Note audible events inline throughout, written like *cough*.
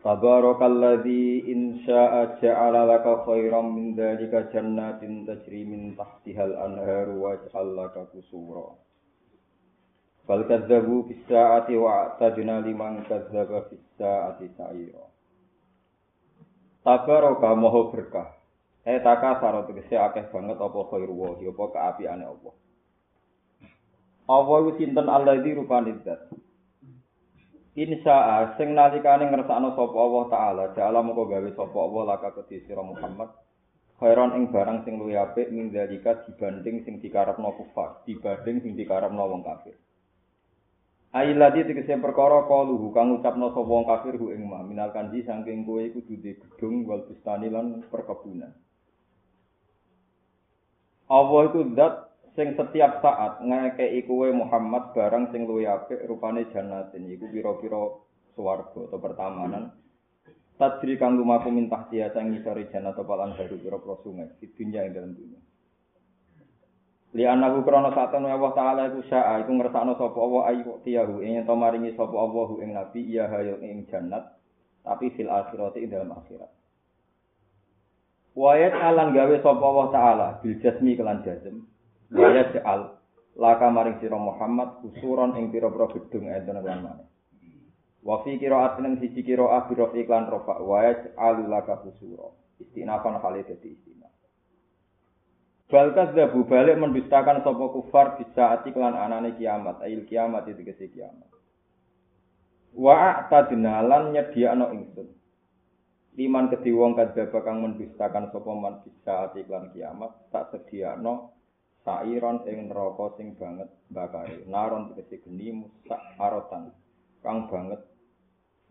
Tabarakalladzi in syaa'a ja'ala laka khairan min dzalika jannatin tajri min tahtihal anharu wa ja'al laka qusura. Bal kadzabu wa a'tadna liman kadzdzaba bis sa'ati sa'ira. Tabaraka moho berkah. Eh taka saro tegese akeh banget apa khairu wa apa kaapiane Allah. Allah iku sinten alladzi rupane zat. Insya sing nalikane ngersakno sapa Allah taala, jala moko gawe sapa Allah laka kedhi sira Muhammad. Khairon ing barang sing luwih apik min dalika dibanding sing dikarepno kufar, dibanding sing dikarepno wong kafir. Ailadi tegese perkara kaluhu kang ucapno sapa wong kafir hu ing ma minal kanji saking kowe iku duwe gedung wal bustani lan perkebunan. Allah itu zat sing setiap saat ngekei kowe Muhammad barang sing luwih apik rupane jannatin iku pira-pira swarga atau pertamanan. Tadri kang lumaku mintah dia sang ngisori jannat apa lan baru pira-pira sungai di dunia ing dalam dunia Li anaku krana satene Allah taala iku syaa iku ngersakno sapa Allah ayu tiyahu ing to maringi sapa Allah ing nabi iya hayo ing jannat tapi fil akhirati ing dalam akhirat. Wayat alan gawe sapa Allah taala bil jasmi kelan jazm Waya ja'al laka maring sira Muhammad kusuron ing pira-pira gedung enten lan maneh. Wa fi qira'atin ing siji qira'ah bi rafi iklan rafa wa yaj'al laka kusura. Istinafan kali dadi istinaf. Bal kadzzabu balik mendustakan sapa kufar bisa ati lan anane kiamat, ail kiamat itu kese kiamat. Wa a'tadna lan nyediakno ingsun. Liman kedhi wong kadzdzaba kang mendustakan sapa man bisa ati lan kiamat tak sediakno sairon ing neraka sing banget bakare naron tegese geni musak arotan. Kang banget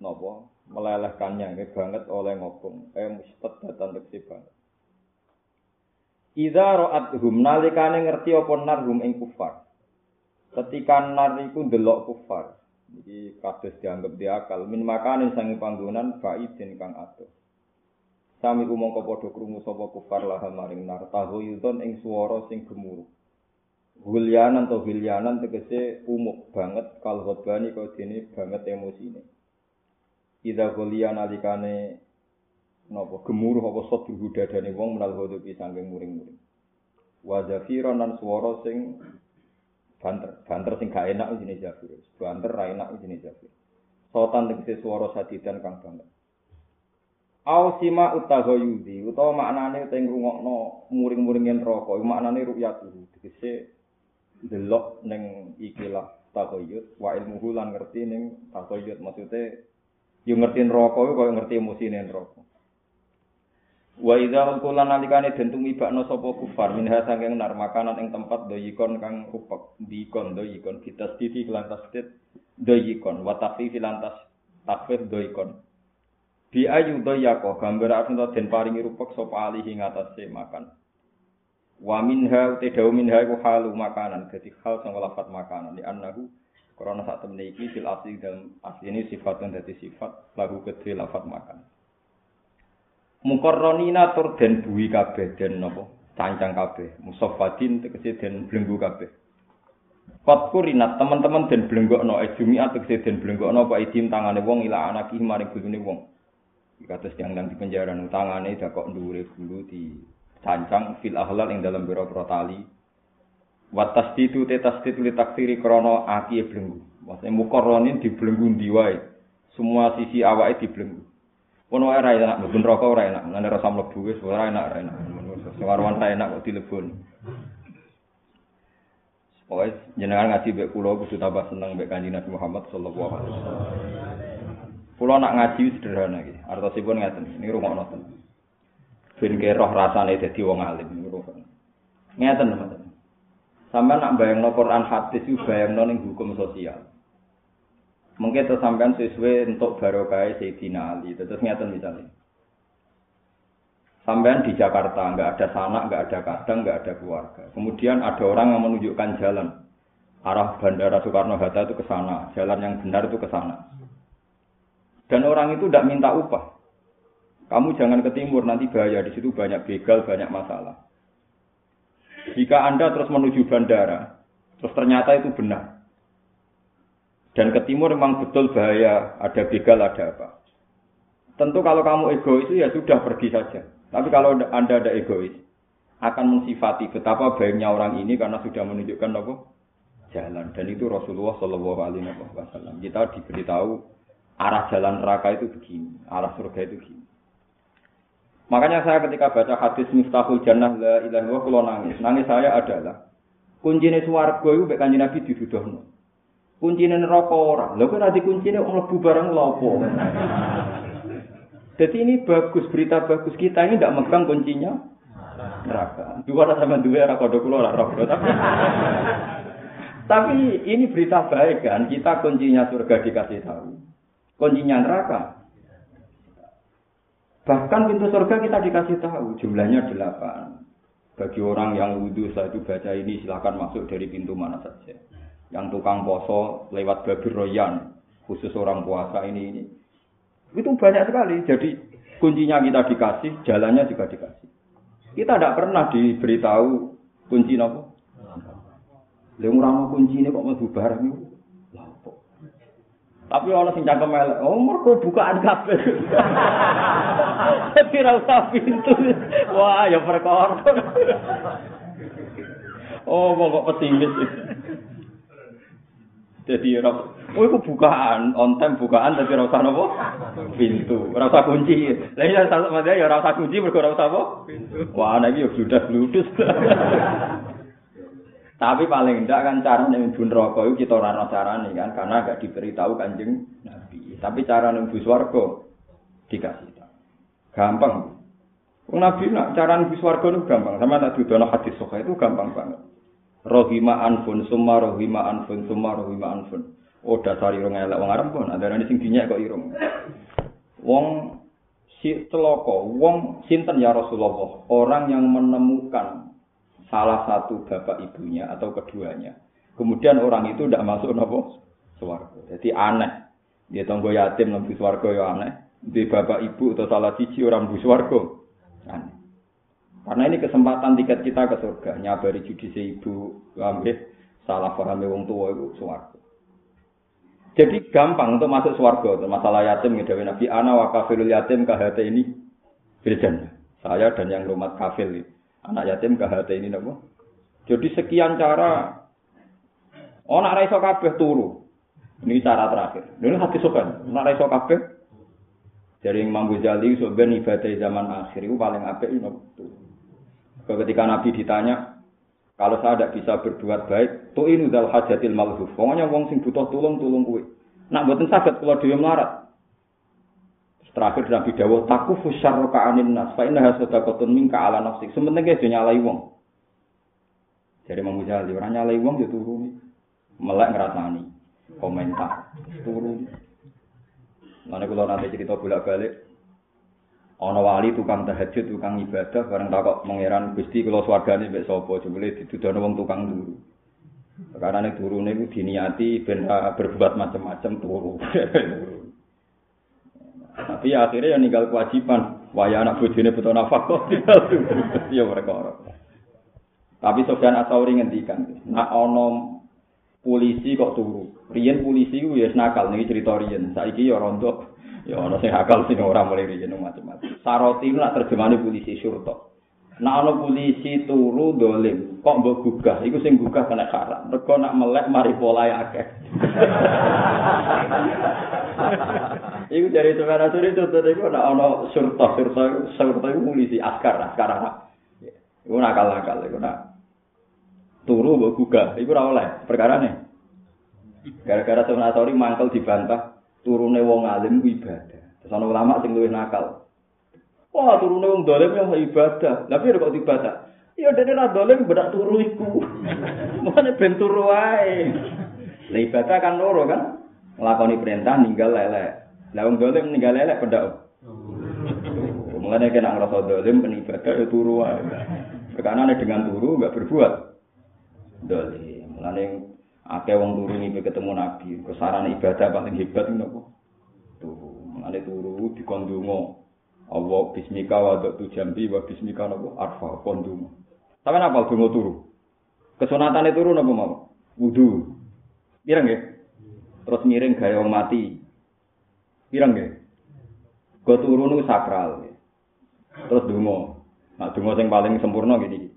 napa melelehkannya nggih banget oleh ngopong eh mustad datan tegese banget. Iza ra'athum nalikane ngerti apa narhum ing kufar. Ketika nar iku ndelok kufar. Iki kados dianggap diakal min makanin sangi panggonan baidin kang atuh Sami umangka padha krungu sapa kufar lah maring nar tahuyudon ing swara sing gemuruh. Hulyanan atau hilyanan tegese umuk banget kal khotbani kau dene banget emosine. Ida hulyan alikane napa gemuruh apa sot dadane wong menal hodopi sangking muring-muring. Wa zafiran lan swara sing banter, banter sing gak enak jenenge zafir. Banter ra enak jenenge zafir. Sotan tegese swara sadidan kang banget. Au sima utaghayudi utawa maknane teng rungokno muring-muringen iku maknane ru'yat tegese delok ning ikilah taghayud wa ilmu lan ngerti ning taghayud maksude yo ngerti neraka iku kaya ngerti emosine neraka Wa idza qulna nalikane den tumibakno sapa kufar minha sanging nar makanan ing tempat doyikon kang rupek dikon doyikon. Kita stiti lantas tit doyikon. Wa tafi lantas takfir doyikon Bi ayu doyako gambar artinya den paringi rupak sapa alihi ngatasé makan. Wa minha uti dawu minha iku halu makanan dadi hal sing lafat makanan di annahu krana sak temne iki fil asli dalam asli ini sifat dadi sifat lagu kedhe lafat makan. Mukarronina tur den buwi kabeh den napa cancang kabeh musaffadin tegese den blenggu kabeh. Fatkurinat teman-teman den blenggokno ejumiat tegese den blenggokno apa idim tangane wong ila anaki maring bojone wong. Kados yang nang di penjara nang tangane dak kok ndure bulu di cancang fil ahlal ing dalam biro tali. Wa tasdidu te tasdid li taksiri krana aki blenggu. Maksudnya mukarronin di belenggu ndi wae? Semua sisi awake di belenggu ono ora enak mlebu neraka ora enak. Ngene rasa mlebu wis ora enak ora enak. Sewarwan ta enak kok dilebon. Pokoknya jenengan ngaji mbek kula kudu tambah seneng mbek Kanjeng Nabi Muhammad sallallahu alaihi wasallam. Kulo nak ngaji sederhana iki. Artosipun ngeten, ini rungokno ten. Ben roh rasane dadi wong alim niku. Ngeten teman Sampai nak bayangno Quran hadis itu bayangno ning hukum sosial. Mungkin terus sampean sesuai untuk barokah Sayyidina Ali. Terus ngeten misalnya. Sampean di Jakarta, nggak ada sanak, nggak ada kadang, nggak ada keluarga. Kemudian ada orang yang menunjukkan jalan. Arah Bandara Soekarno-Hatta itu ke sana, jalan yang benar itu ke sana. Dan orang itu tidak minta upah. Kamu jangan ke timur, nanti bahaya. Di situ banyak begal, banyak masalah. Jika Anda terus menuju bandara, terus ternyata itu benar. Dan ke timur memang betul bahaya, ada begal, ada apa. Tentu kalau kamu egois ya sudah pergi saja. Tapi kalau Anda ada egois, akan mensifati betapa baiknya orang ini karena sudah menunjukkan apa? Jalan. Dan itu Rasulullah Shallallahu Alaihi Wasallam. Kita diberitahu arah jalan neraka itu begini, arah surga itu begini. Makanya saya ketika baca hadis Miftahul Jannah la ilaha illallah nangis. Nangis saya adalah kuncine swarga iku mek Kanjeng Nabi diduduhno. Kuncine neraka ora. Lha kok nanti kuncine mlebu barang lopo. Jadi ini bagus, berita bagus kita ini tidak megang kuncinya neraka. Dua sama dua era kode kulo tapi, tapi ini berita baik kan, kita kuncinya surga dikasih tahu. Kuncinya neraka. Bahkan pintu surga kita dikasih tahu, jumlahnya delapan. Bagi orang yang wudhu saya itu baca ini silahkan masuk dari pintu mana saja. Yang tukang poso lewat babi royan, khusus orang puasa ini ini itu banyak sekali. Jadi kuncinya kita dikasih, jalannya juga dikasih. Kita tidak pernah diberitahu kunci nopo. Lalu mau kunci ini kok mau barang itu. Tapi orang sing cangkem elek, oh mergo bukaan kabeh. *laughs* Tapi ra usah pintu. Wah, ya perkara. Oh, kok pesimis. Jadi ora Oh, itu bukaan, on time bukaan, tapi rasa nopo pintu, rasa kunci. Lain ya sama dia ya rasa kunci, mereka rasa apa? Pintu. Wah, nabi ya sudah ludus. Tapi paling tidak kan cara nembu rokok itu kita rano cara nih kan, karena gak diberitahu kanjeng nabi. Tapi cara nembu swargo dikasih tahu. Gampang. Nabi nak cara nembu swargo itu gampang. Sama nak dudono hadis soka itu gampang banget. Rohima anfun, summa rohima anfun, summa rohima anfun. Oh dasar irung elek wong Arab pun ada sing dinyak kok irung. Wong si teloko, wong sinten ya Rasulullah, orang yang menemukan salah satu bapak ibunya atau keduanya. Kemudian orang itu tidak masuk nopo swarga. Jadi aneh. Dia tonggo yatim nembu swarga ya aneh. Di bapak ibu atau salah siji orang bu swarga. Aneh. Karena ini kesempatan tiket kita ke surga. Nyabari judisi ibu, ambil salah paham wong tua itu swarga. Jadi gampang untuk masuk swarga. Masalah yatim gitu Nabi ana wa kafirul yatim kahate ini firjan. Saya dan yang rumah kafir anak yatim kahate ini napa? Jadi sekian cara Oh nak raiso kabeh turu. Ini cara terakhir. Ini hati sokan. Nak raiso kabeh dari Imam Ghazali sebenarnya ibadah zaman akhir itu paling apik itu Ketika Nabi ditanya, kalau saya tidak bisa berbuat baik, tuh ini dal hajatil malhuf. Pokoknya wong sing butuh tulung tulung kue. Nak buatin sakit kalau dia melarat. Terakhir Nabi Dawuh taku fusar ka'anin nas. Fa inna hasodakotun minka ala nafsi. Sementing dia nyalai wong. Jadi mau Ghazali, orang nyalai wong dia turun. Melek ngerasani. Komentar. Turun. Mana kalau nanti cerita bolak-balik, ana wali tukang tahajud, tukang ibadah, bareng takok mengeran Gusti kula swargane mbek sapa jebule ditudono wong tukang turu. Karena nek turune iku diniati ben berbuat macam-macam turu. *laughs* Tapi akhirnya yang ninggal kewajiban, waya anak bojone butuh nafkah kok *laughs* ya perkara. Tapi Sofyan Asauri ngendikan, nak ana polisi kok turu. Riyen polisi ku wis nakal niki cerita riyen. Saiki ya rontok Ya ana sing akal sing ora mulai riyen macam-macam. Saroti nak terjemahane polisi syurta. Nak ana polisi turu dolim, kok mbok gugah, iku sing gugah kena haram. Mergo nak melek mari polahe akeh. *laughs* iku dari sebenarnya suri itu tadi iku nak ana syurta, syurta, syurta iku polisi askar, askar Arab. Iku nakal-nakal iku nak turu mbok gugah, iku ora oleh perkarane. Gara-gara sebenarnya mangkel dibantah turune wong alim ibadah. Terus ana ulama sing luwih nakal. Wah, turune wong dolim yang ibadah. Tapi kok ibadah? Ya dene ra dolim bedak turu iku. *laughs* Mane ben turu wae. Lah ibadah kan loro kan? nglakoni perintah ninggal lelek. Lah wong dolim ninggal lelek pendak. Mulane kena ngrasa dolim penibadah ya turu wae. Perkarane dengan turu enggak berbuat dolim. Mulane akeh wong turu niku ketemu nabi, kesaran ibadah paling hebat nopo? Turu. Mulane turu dikondungo. Allah bismika wa tu jambi wa bismika nopo arfa kondungo. Sampeyan apa donga turu? Kesunatane turu napa mau? Wudu. Pirang nggih? Terus miring wong mati. Pirang nggih? Go turu nu sakral. Terus donga. Nah donga sing paling sempurna gini.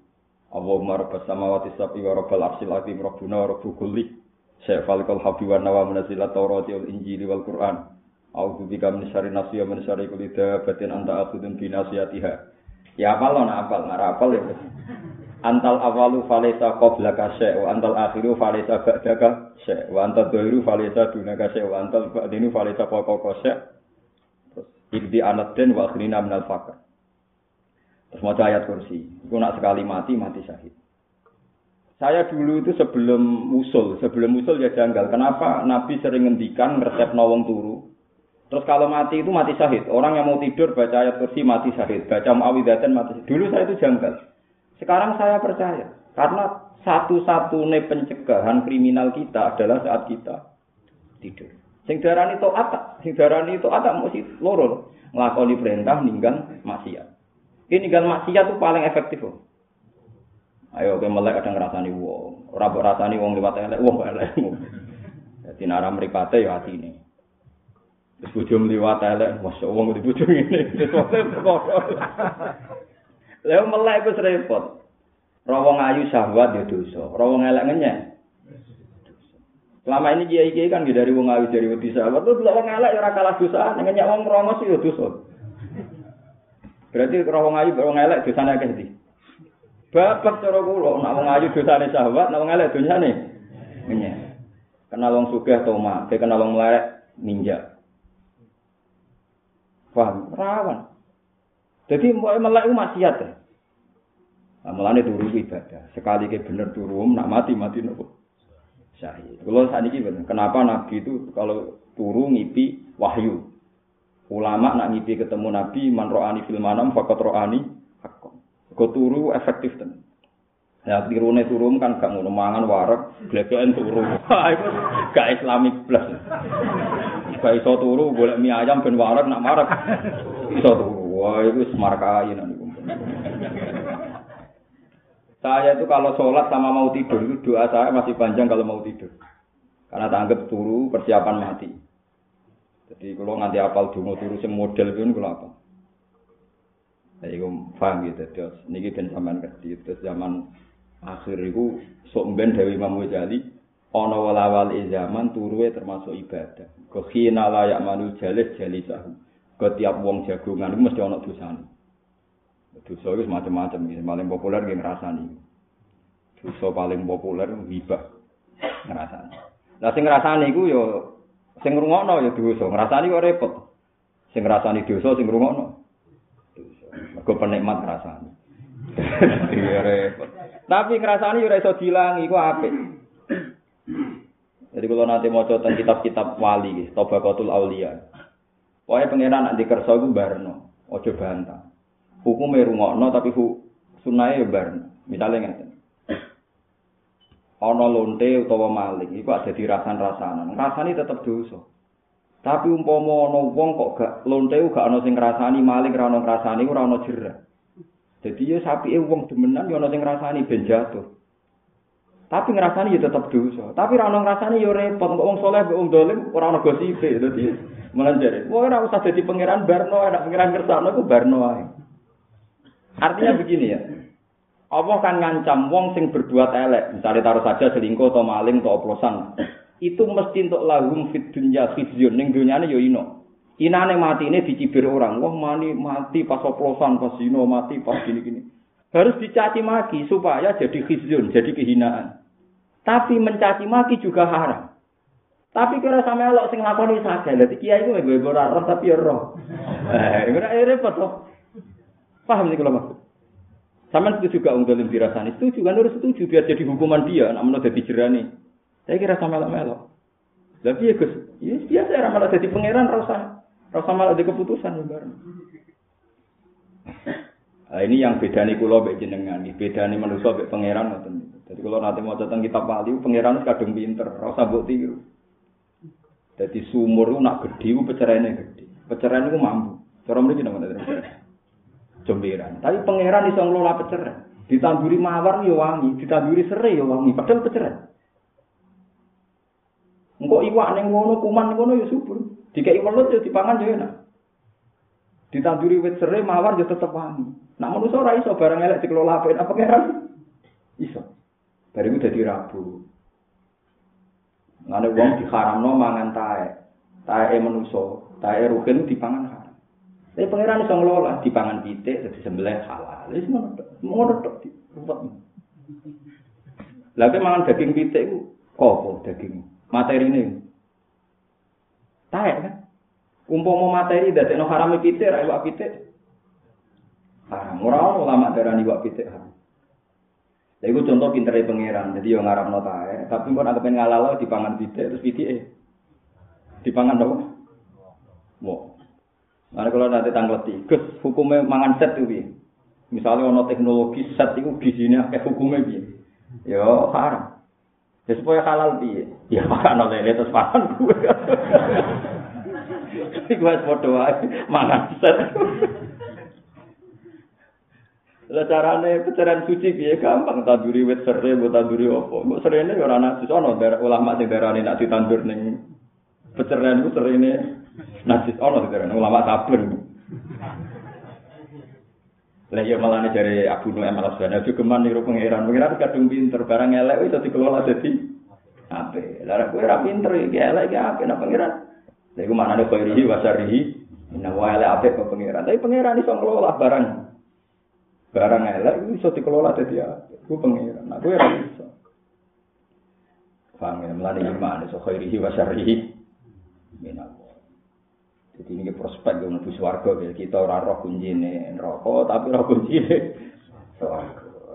Allahumma rabbas samawati sab'i wa rabbal arsyil azim rabbuna wa rabbu kulli. Syafalikal habi wa nawa munazilat tawrati wal injili wal qur'an. A'udzu bika min syarri nafsi wa min syarri kulli dabatin anta akhudun bi nasiyatiha. Ya apal lo apal, nak apal ya. Antal awalu falesa qablaka syai' wa antal akhiru falesa ba'daka syai' wa antal dhahiru falesa dunaka syai' wa antal ba'dinu falesa fawqaka syai'. Terus ibdi anaden wa akhrina minal faqr. Terus mau ayat kursi. Itu nak sekali mati, mati syahid. Saya dulu itu sebelum usul, sebelum usul ya janggal. Kenapa Nabi sering ngendikan resep nawang turu? Terus kalau mati itu mati syahid. Orang yang mau tidur baca ayat kursi mati syahid. Baca muawidatan mati syahid. Dulu saya itu janggal. Sekarang saya percaya. Karena satu-satunya pencegahan kriminal kita adalah saat kita tidur. Sing darani apa? Sing darani apa? Mesti loro. Ngelakoni perintah ninggal maksiat. Ini ninggal maksiat itu paling efektif. Loh. Ayo ke melek ada ngerasani wong. Ora mbok rasani wong liwat elek wong elek. Jadi nara mripate ya atine. Terus bojo mliwat elek, masya wong di bojo ngene. Lha melek iku repot. Rawong ayu syahwat ya dosa, rawong elek ngenyek. Selama ini kiai kiai kan dari wong ayu dari wedi syahwat, tuh wong elek ya ora kalah dosa, ngenyek wong rongos ya dosa. Berarti rawong ayu wong elek dosane akeh ndi? Bapak cara kula, nak wong ayu dosane syahwat, nak wong elek dosane ngenyek. Kenal wong sugih toma, kenal wong melarat ninja. Paham? Rawan. Jadi melek itu maksiat ya. Nah, mulane turu ibadah. Sekali ke bener turu, nak mati mati nopo. Syahid. Kalau saat ini bener. Kenapa Nabi itu kalau turu ngipi wahyu. Ulama nak ngipi ketemu Nabi man ro'ani fil manam fakat ro'ani. Kau turu efektif tenan. Ya tirune turu kan gak ngono mangan wareg, glegeken turu. *laughs* Iku gak islamik plus. Gak iso turu golek mie ayam ben wareg nak marek. Iso turu. Wah, itu semarkai nanti. Saya itu kalau sholat sama mau tidur itu doa saya masih panjang kalau mau tidur. Karena tanggap turu persiapan mati. Jadi kalau nanti apal dungo turu sing model pun kalau apa? Saya itu paham gitu. Terus ini ben sampean ngerti. Terus zaman akhir itu sok ben Dewi Imam Ghazali ana walawal zaman turuwe termasuk ibadah. Kekhina layak manu jalis jalisahu. Ketiap wong jagungan itu mesti ana dosane. Dosa itu macam-macam. Paling populer yang ngerasani. Dosa paling populer hibah ngerasani. Nah, sing ngerasani itu ya sing ngrungokno ya dosa. Ngerasani kok repot. Sing ngerasani dosa sing ngrungokno. Dosa. Mergo penikmat ngerasani. *laughs* Iya repot. Tapi ngerasani ora iso dilangi iku apik. Jadi kalau nanti mau tentang kitab-kitab wali, Tobaqatul Aulia. Pokoknya pengiran nanti kersa itu barno, ojo bantah. hukume rungokno tapi hu sunahe barno. Misale ngeten. Ana lonte utawa maling iku ada dirasan-rasanan. Rasane tetep dosa. Tapi umpama ana wong kok gak lonte gak ana sing ngrasani maling ora ana ngrasani ora ana jerah. Dadi ya sapike wong demenan ya ana sing ngrasani ben jatuh. Tapi ngrasani ya tetep dosa. Tapi ora ana ngrasani ya repot kok wong saleh kok wong dolim ora ana gosipe. Dadi melanjare. Wong ora usah dadi pangeran Barno, ana pangeran kersane ku Barno. Artinya begini ya. Allah kan ngancam wong sing berbuat elek, misalnya taruh saja selingkuh atau maling atau oplosan. Itu mesti untuk lahum fit dunya khizyun ning dunyane yo ino. Inane mati ini dicibir orang. Wah mani mati pas oplosan, pas zino mati pas gini-gini. Harus dicaci maki supaya jadi khizyun, jadi kehinaan. Tapi mencaci maki juga haram. Tapi kira sama elok sing lakoni saja. Dadi kiai ku gue ora tapi ya roh. Eh, ora repot toh. Paham nih kalau maksud? Sama itu juga ung dalam dirasani. Setuju kan harus setuju biar jadi hukuman dia. Menurut jadi jerani. Saya kira sama melok melok. Lah piye Gus? Ya biasa ora malah dadi pangeran ora usah malah di keputusan ya bareng. Nah, ini yang beda nih kulo jenengan, nih beda nih pangeran ngoten. Jadi kalau nanti mau tentang kitab wali, pangeran kadung pinter, rasa mbok tiru. Jadi sumur itu nak gede, itu peceraiannya gede. Peceraian itu mampu. Cara mriki napa peceraian? Jomberan. Tapi pangeran iso ngelola peceraian. Ditanduri mawar ya wangi, ditanduri serai ya wangi, padahal peceraian. Engko iwak ning ngono, kuman ngono ya subur. Dikai welut ya dipangan ya enak. Ditanduri wit serai mawar ya tetep wangi. Nak manusa ora iso barang elek dikelola apa pangeran? Iso. Bariku dadi rabu. Ngene wong diharamno mangan tae. Tae manusa, tae rugen dipangan haram. Tapi pangeran iso ngelola dipangan pitik dadi sembelih halal. Wis ngono. Ngono tok ruwet. Lah mangan daging pitik ku kopo daging materine. Tae kan. Umpama materi dadekno haram pitik ra iwak pitik. Haram. Ora ulama darani iwak pitik haram. Lha iku contoh pintere pangeran. Jadi yo ngarapno tae, tapi kok nek pengen dipangan pitik terus pitike. Dipangan apa? Mo. Nah, kalau nanti tanggleti, Gus, hukumnya mangan set itu Misalnya ono teknologi set itu gizinya kayak hukumnya bi. Yo haram. Ya supaya halal bi. Ya makan oleh terus makan gue. *laughs* Iku wis padha wae mangan set. Lah carane pecaran suci piye gampang tanduri wit sere mbok tanduri apa. Mbok serene ya ora najis ana ulama sing darani nek ditandur ning pecaran ku serene najis ana darani ulama saben. Lah ya malah dari Abu Nu'aim al-Asbani juga man niru pangeran. Pangeran kadung pinter barang elek wis dikelola dadi apik. Lah kowe ora pinter iki elek iki apik nang pangeran. Lha iku manane khairihi wa syarrihi. Inna wa ala apik kok pangeran. Tapi pangeran iso ngelola barang barang elek itu bisa dikelola jadi apa? Gue pengiran, gue ora bisa. Paham ya, melani iman, so khairihi wa syarihi. Jadi ini prospek yang lebih suarga, kita orang roh kunci ini rokok, tapi roh kunci ini.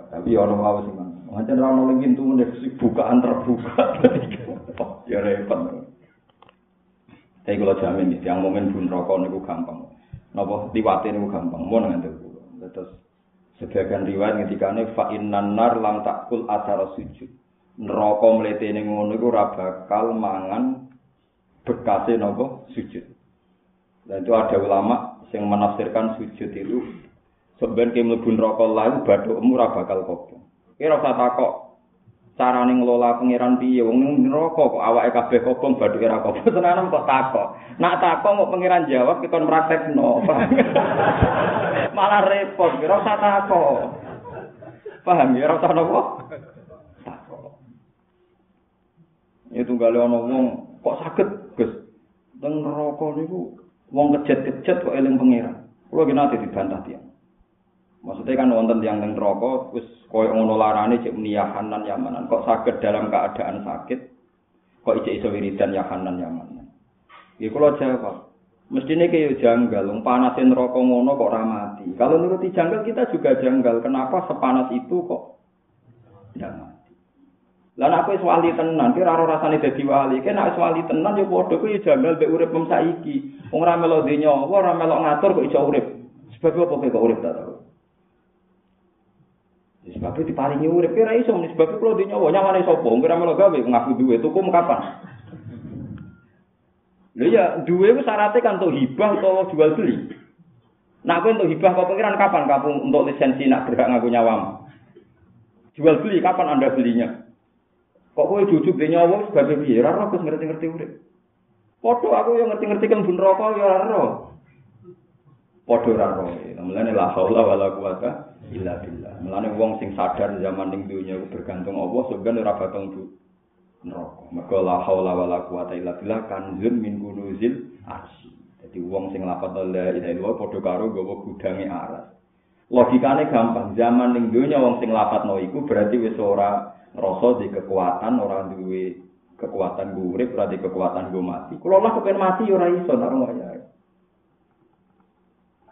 Tapi orang mau sih man, macam orang noleng pintu mendeksi bukaan terbuka, *laughs* ya repot. Tapi kalau jamin, yang momen bun rokok ini gampang. Nopo liwatin itu gampang, mau nanti terus Sebagian riwayat ngendikane fa innan nar lam takul asar sujud. Neraka mletene ngono iku ora bakal mangan bekase napa sujud. Dan itu ada ulama yang menafsirkan sujud itu sebenarnya mlebu neraka lalu bathukmu ora bakal kobong. Kira usah takok carane ngelola pangeran piye? Wong ning neraka kok awake kabeh kobong badhe ora kobong. *laughs* Tenan kok takok. Nak takok mau pangeran jawab kita praktekno *laughs* malah repot ora usah takok. Paham ya? Ora nopo? Takok. Itu gale ana wong kok saged Gus. Teng neraka niku wong kejet-kejet kok eling pangeran. Kula ki nate dibantah tiyang Maksudnya kan wonten yang teng neraka wis koyo ngono larane cek niyahanan yamanan. Kok sakit dalam keadaan sakit kok ijek iso wiridan yahanan yamanan. Ya kula jawab. Mestine kaya janggal, wong panase neraka ngono kok ora mati. Kalau nuruti janggal kita juga janggal. Kenapa sepanas itu kok tidak mati? Lah nek wis wali tenan, kira ora rasane dadi wali. Kena wis wali tenan ya padha kuwi janggal mek urip mem saiki. Wong ora melok dinyo, ora melok ngatur kok iso urip. Sebab apa kok urip ta Sebab itu diparingi urip kira iso nih sebab kalau di nyawa nyawane sapa kira melo gawe ngaku duwe tuku kapan Lha ya duwe ku syaratnya kan untuk hibah atau jual beli. Nak kowe untuk hibah kok pengiran kapan kamu untuk lisensi nak berhak ngaku nyawam? Jual beli kapan Anda belinya? Kok kowe jujuk di nyawa sebagai piye? Ora roh ngerti-ngerti urip. Padha aku yang ngerti-ngerti kan bun rokok ya ora roh. Padha ora roh. Mulane la haula wala quwata illa billah. Mulane wong sing sadar zaman ning dunya iku bergantung Allah sebenarnya ora bakal bu neraka. Mergo la haula wala quwata illa billah kanzun min kunuzil arsy. Dadi wong sing lapat la ilaha illallah padha karo gawa gudange aras. Logikane gampang, zaman ning dunya wong sing lapatno iku berarti wis ora ngrasa di kekuatan, ora duwe kekuatan gue urip, ora di kekuatan gue mati. Kalau lah kepen mati ora iso nak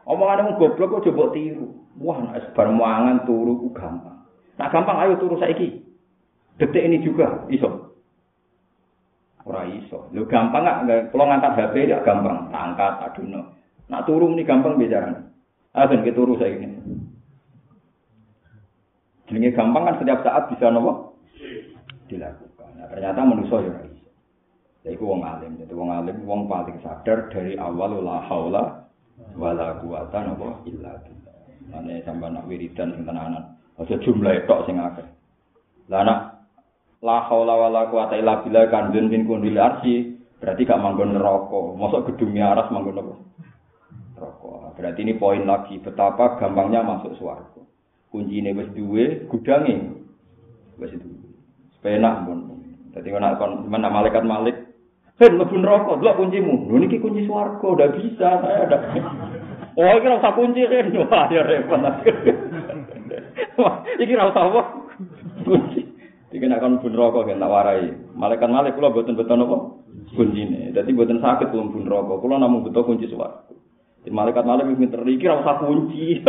Omongan wong goblok kok coba tiru. Wah, nek bar mangan turu ku gampang. Nah gampang ayo turu saiki. Detik ini juga iso. Ora iso. Lho gampang gak kalau ngangkat HP ya gampang, angkat aduno. Nak turu ini gampang bicara. Ah ben turu saya ini. Jenenge gampang kan setiap saat bisa nopo dilakukan. Nah, ternyata manusia ya iso. Ya iku wong alim, jadi wong alim wong paling sadar dari awal la haula wala quwata nopo illa billah. Ane sampean nak wiridan sing tenanan. Aja jumlah tok sing akeh. Lah nak la haula wala quwata illa billah kanjeng min kundil arsi berarti gak manggon neraka mosok gedungnya aras manggon apa neraka berarti ini poin lagi betapa gampangnya masuk swarga kuncine wis duwe gudange wis duwe penak pun dadi ana kon menak malaikat malik Hei, mlebu neraka, delok kuncimu. Niki kunci swarga, udah bisa saya ada. Oh, iki ora usah kunci kan. Wah, ya repot. Wah, iki ora usah apa? Kunci. Iki bun rokok kan tak warai. Malaikat malik kula boten beton apa? Kuncine. Dadi boten sakit kula bun rokok. Kula namung beto kunci swarga. Di malaikat malik wis pinter iki ora usah kunci.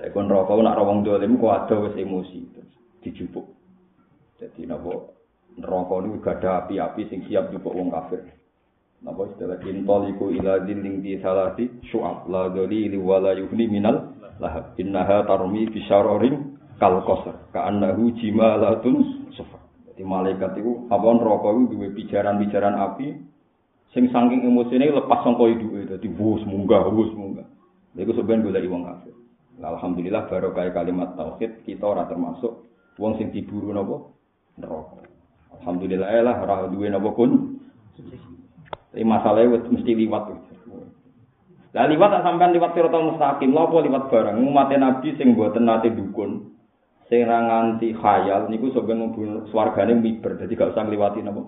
Nek kon rokok nak rawong dolim kok ada wis emosi terus dijupuk. Jadi napa neraka niku gak ada api-api sing siap jupuk wong kafir. Napa istilah? Intoliku ila dilling di salati syu'ab. La dalili wala yuhni minal lahab. Innaha tarmi bi syararin kal qasar ka annahu jimalatun sufar. Dadi malaikat iku apa neraka iku duwe pijaran-pijaran api sing saking emosine lepas sangka iduke dadi wus munggah wus munggah. Lha iku sampeyan golek wong kafir. Alhamdulillah barokah kalimat tauhid kita ora termasuk wong sing diburu napa? Neraka alhamdulillah lah ora duwe napa kun tapi masalahnya mesti liwat. Lah liwat tak sampean liwat siratal mustaqim, lha apa liwat barang umat Nabi sing mboten nate dukun. Sing ra nganti khayal niku sampeyan swargane miber, dadi gak usah ngliwati napa.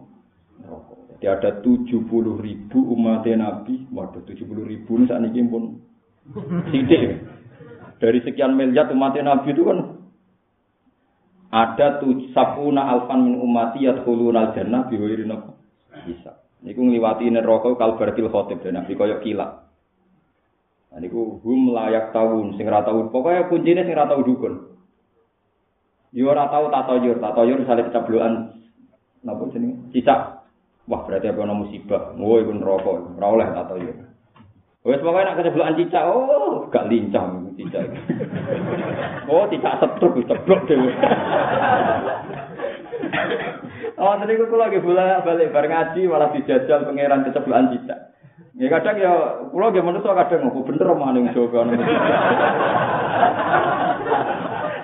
Jadi ada 70 ribu umat Nabi, waduh 70 ribu ini saat ini pun. Sidik. Dari sekian miliar umat Nabi itu kan ada tuh sapuna alfan min umati yadkhuluna al-jannah biwiri napa. Bisa. Niku ngliwati neraka kalbartil khotib dan Nabi koyok kilat. Nah, niku hum layak tahun sing ora tau pokoke kuncine sing ora tau dukun. Yo ora tau tatoyur, tatoyur misalnya keceblokan napa jenenge? Cicak. Wah, berarti apa ana musibah. Oh, iku neraka, ora oleh tatoyur. Wes pokoke nek keceblokan cicak, oh, gak lincah cicak. oh, cicak setruk ceblok dhewe. Oh, tadi aku lagi balik bar ngaji malah dijajal pangeran keceblokan cicak. Ya kadang ya kula nggih manusa kadang ngopo bener maning Jawa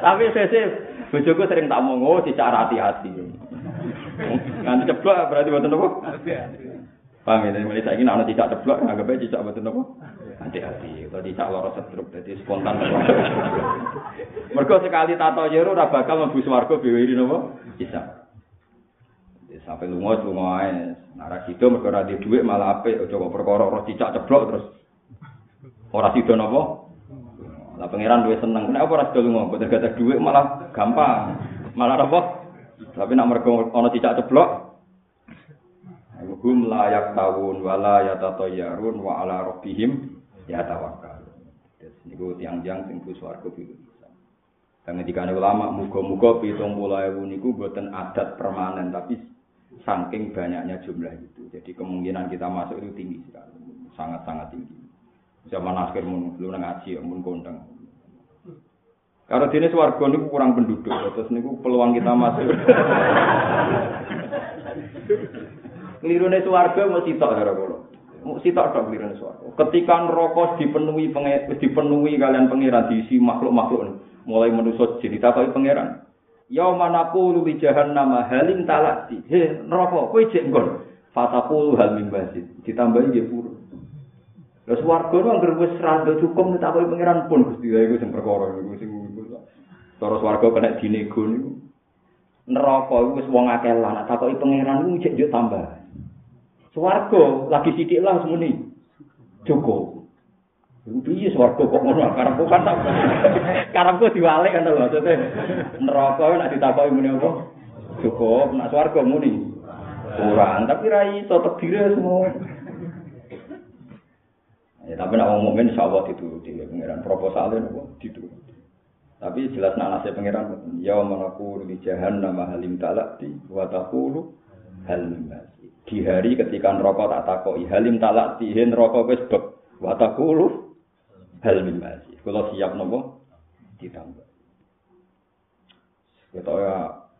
Tapi sesuk bojoku sering tak omong oh dicara hati-hati. Nanti ceblok berarti mboten apa? Paham ya, mulai saya ingin anak tidak ceblok, anggap aja tidak betul apa? Hati-hati, kalau tidak lorot setruk, jadi spontan. Mereka sekali tato jero, bakal membus warga biwiri apa? Bisa. sampai lunga lunga ae nara sido mergo ora dhuwit malah aja kok perkara ora cicak ceblok terus ora sido napa lah pangeran duwe seneng nek apa sido lunga kok gak dhuwit malah gampang malah apa tapi nek mergo ana cicak ceblok hum layak tawun wala yatatayyarun wa ala rabbihim yatawakkal niku tiang-tiang sing bus warga biru Dan ketika ulama, muga-muga pitung pulau ewu niku buatan adat permanen, tapi saking banyaknya jumlah itu. Jadi kemungkinan kita masuk itu tinggi sekali, sangat-sangat tinggi. Zaman akhir mun belum ngaji, mun kondang. Karena jenis warga ini kurang penduduk, terus ini peluang kita masuk. *laughs* Kelirune warga mau sitok ya kalau. Mau sitok tok kelirune warga. Ketika rokok dipenuhi dipenuhi kalian pangeran diisi makhluk-makhluk mulai menusuk jadi takai pangeran. Yau manaku lu jahannam halim talati. He neraka kowe cek nggon. Fataku hal mimbasit. Ditambahi nggih puru. Lah swarga nu anggere wis rada cukup netakoki pangeran pun Gusti ya iku sing perkara iku sing Cara swarga kena dinego niku. Neraka wis wong akeh lah nek takoki pangeran iku cek tambah. Swarga lagi sithik lah semuni. Cukup. Piye swarga kok ngono karepku kan tak. *laughs* Karepku diwalik kan lho maksudnya. Neraka nek ditakoki muni apa? Cukup nek swarga muni. Kurang, tapi ra iso tedire semua. Ya, tapi nak ngomong mukmin insyaallah itu di pengiran proposalnya nopo itu. Tapi jelas nak nasi pangeran ya manaku di jahannam halim talakti wa taqulu hal. Di hari ketika neraka tak takoki halim talakti hen neraka wis beb wa taqulu hal mimasi. Kalau siap nopo ditambah. Kita ya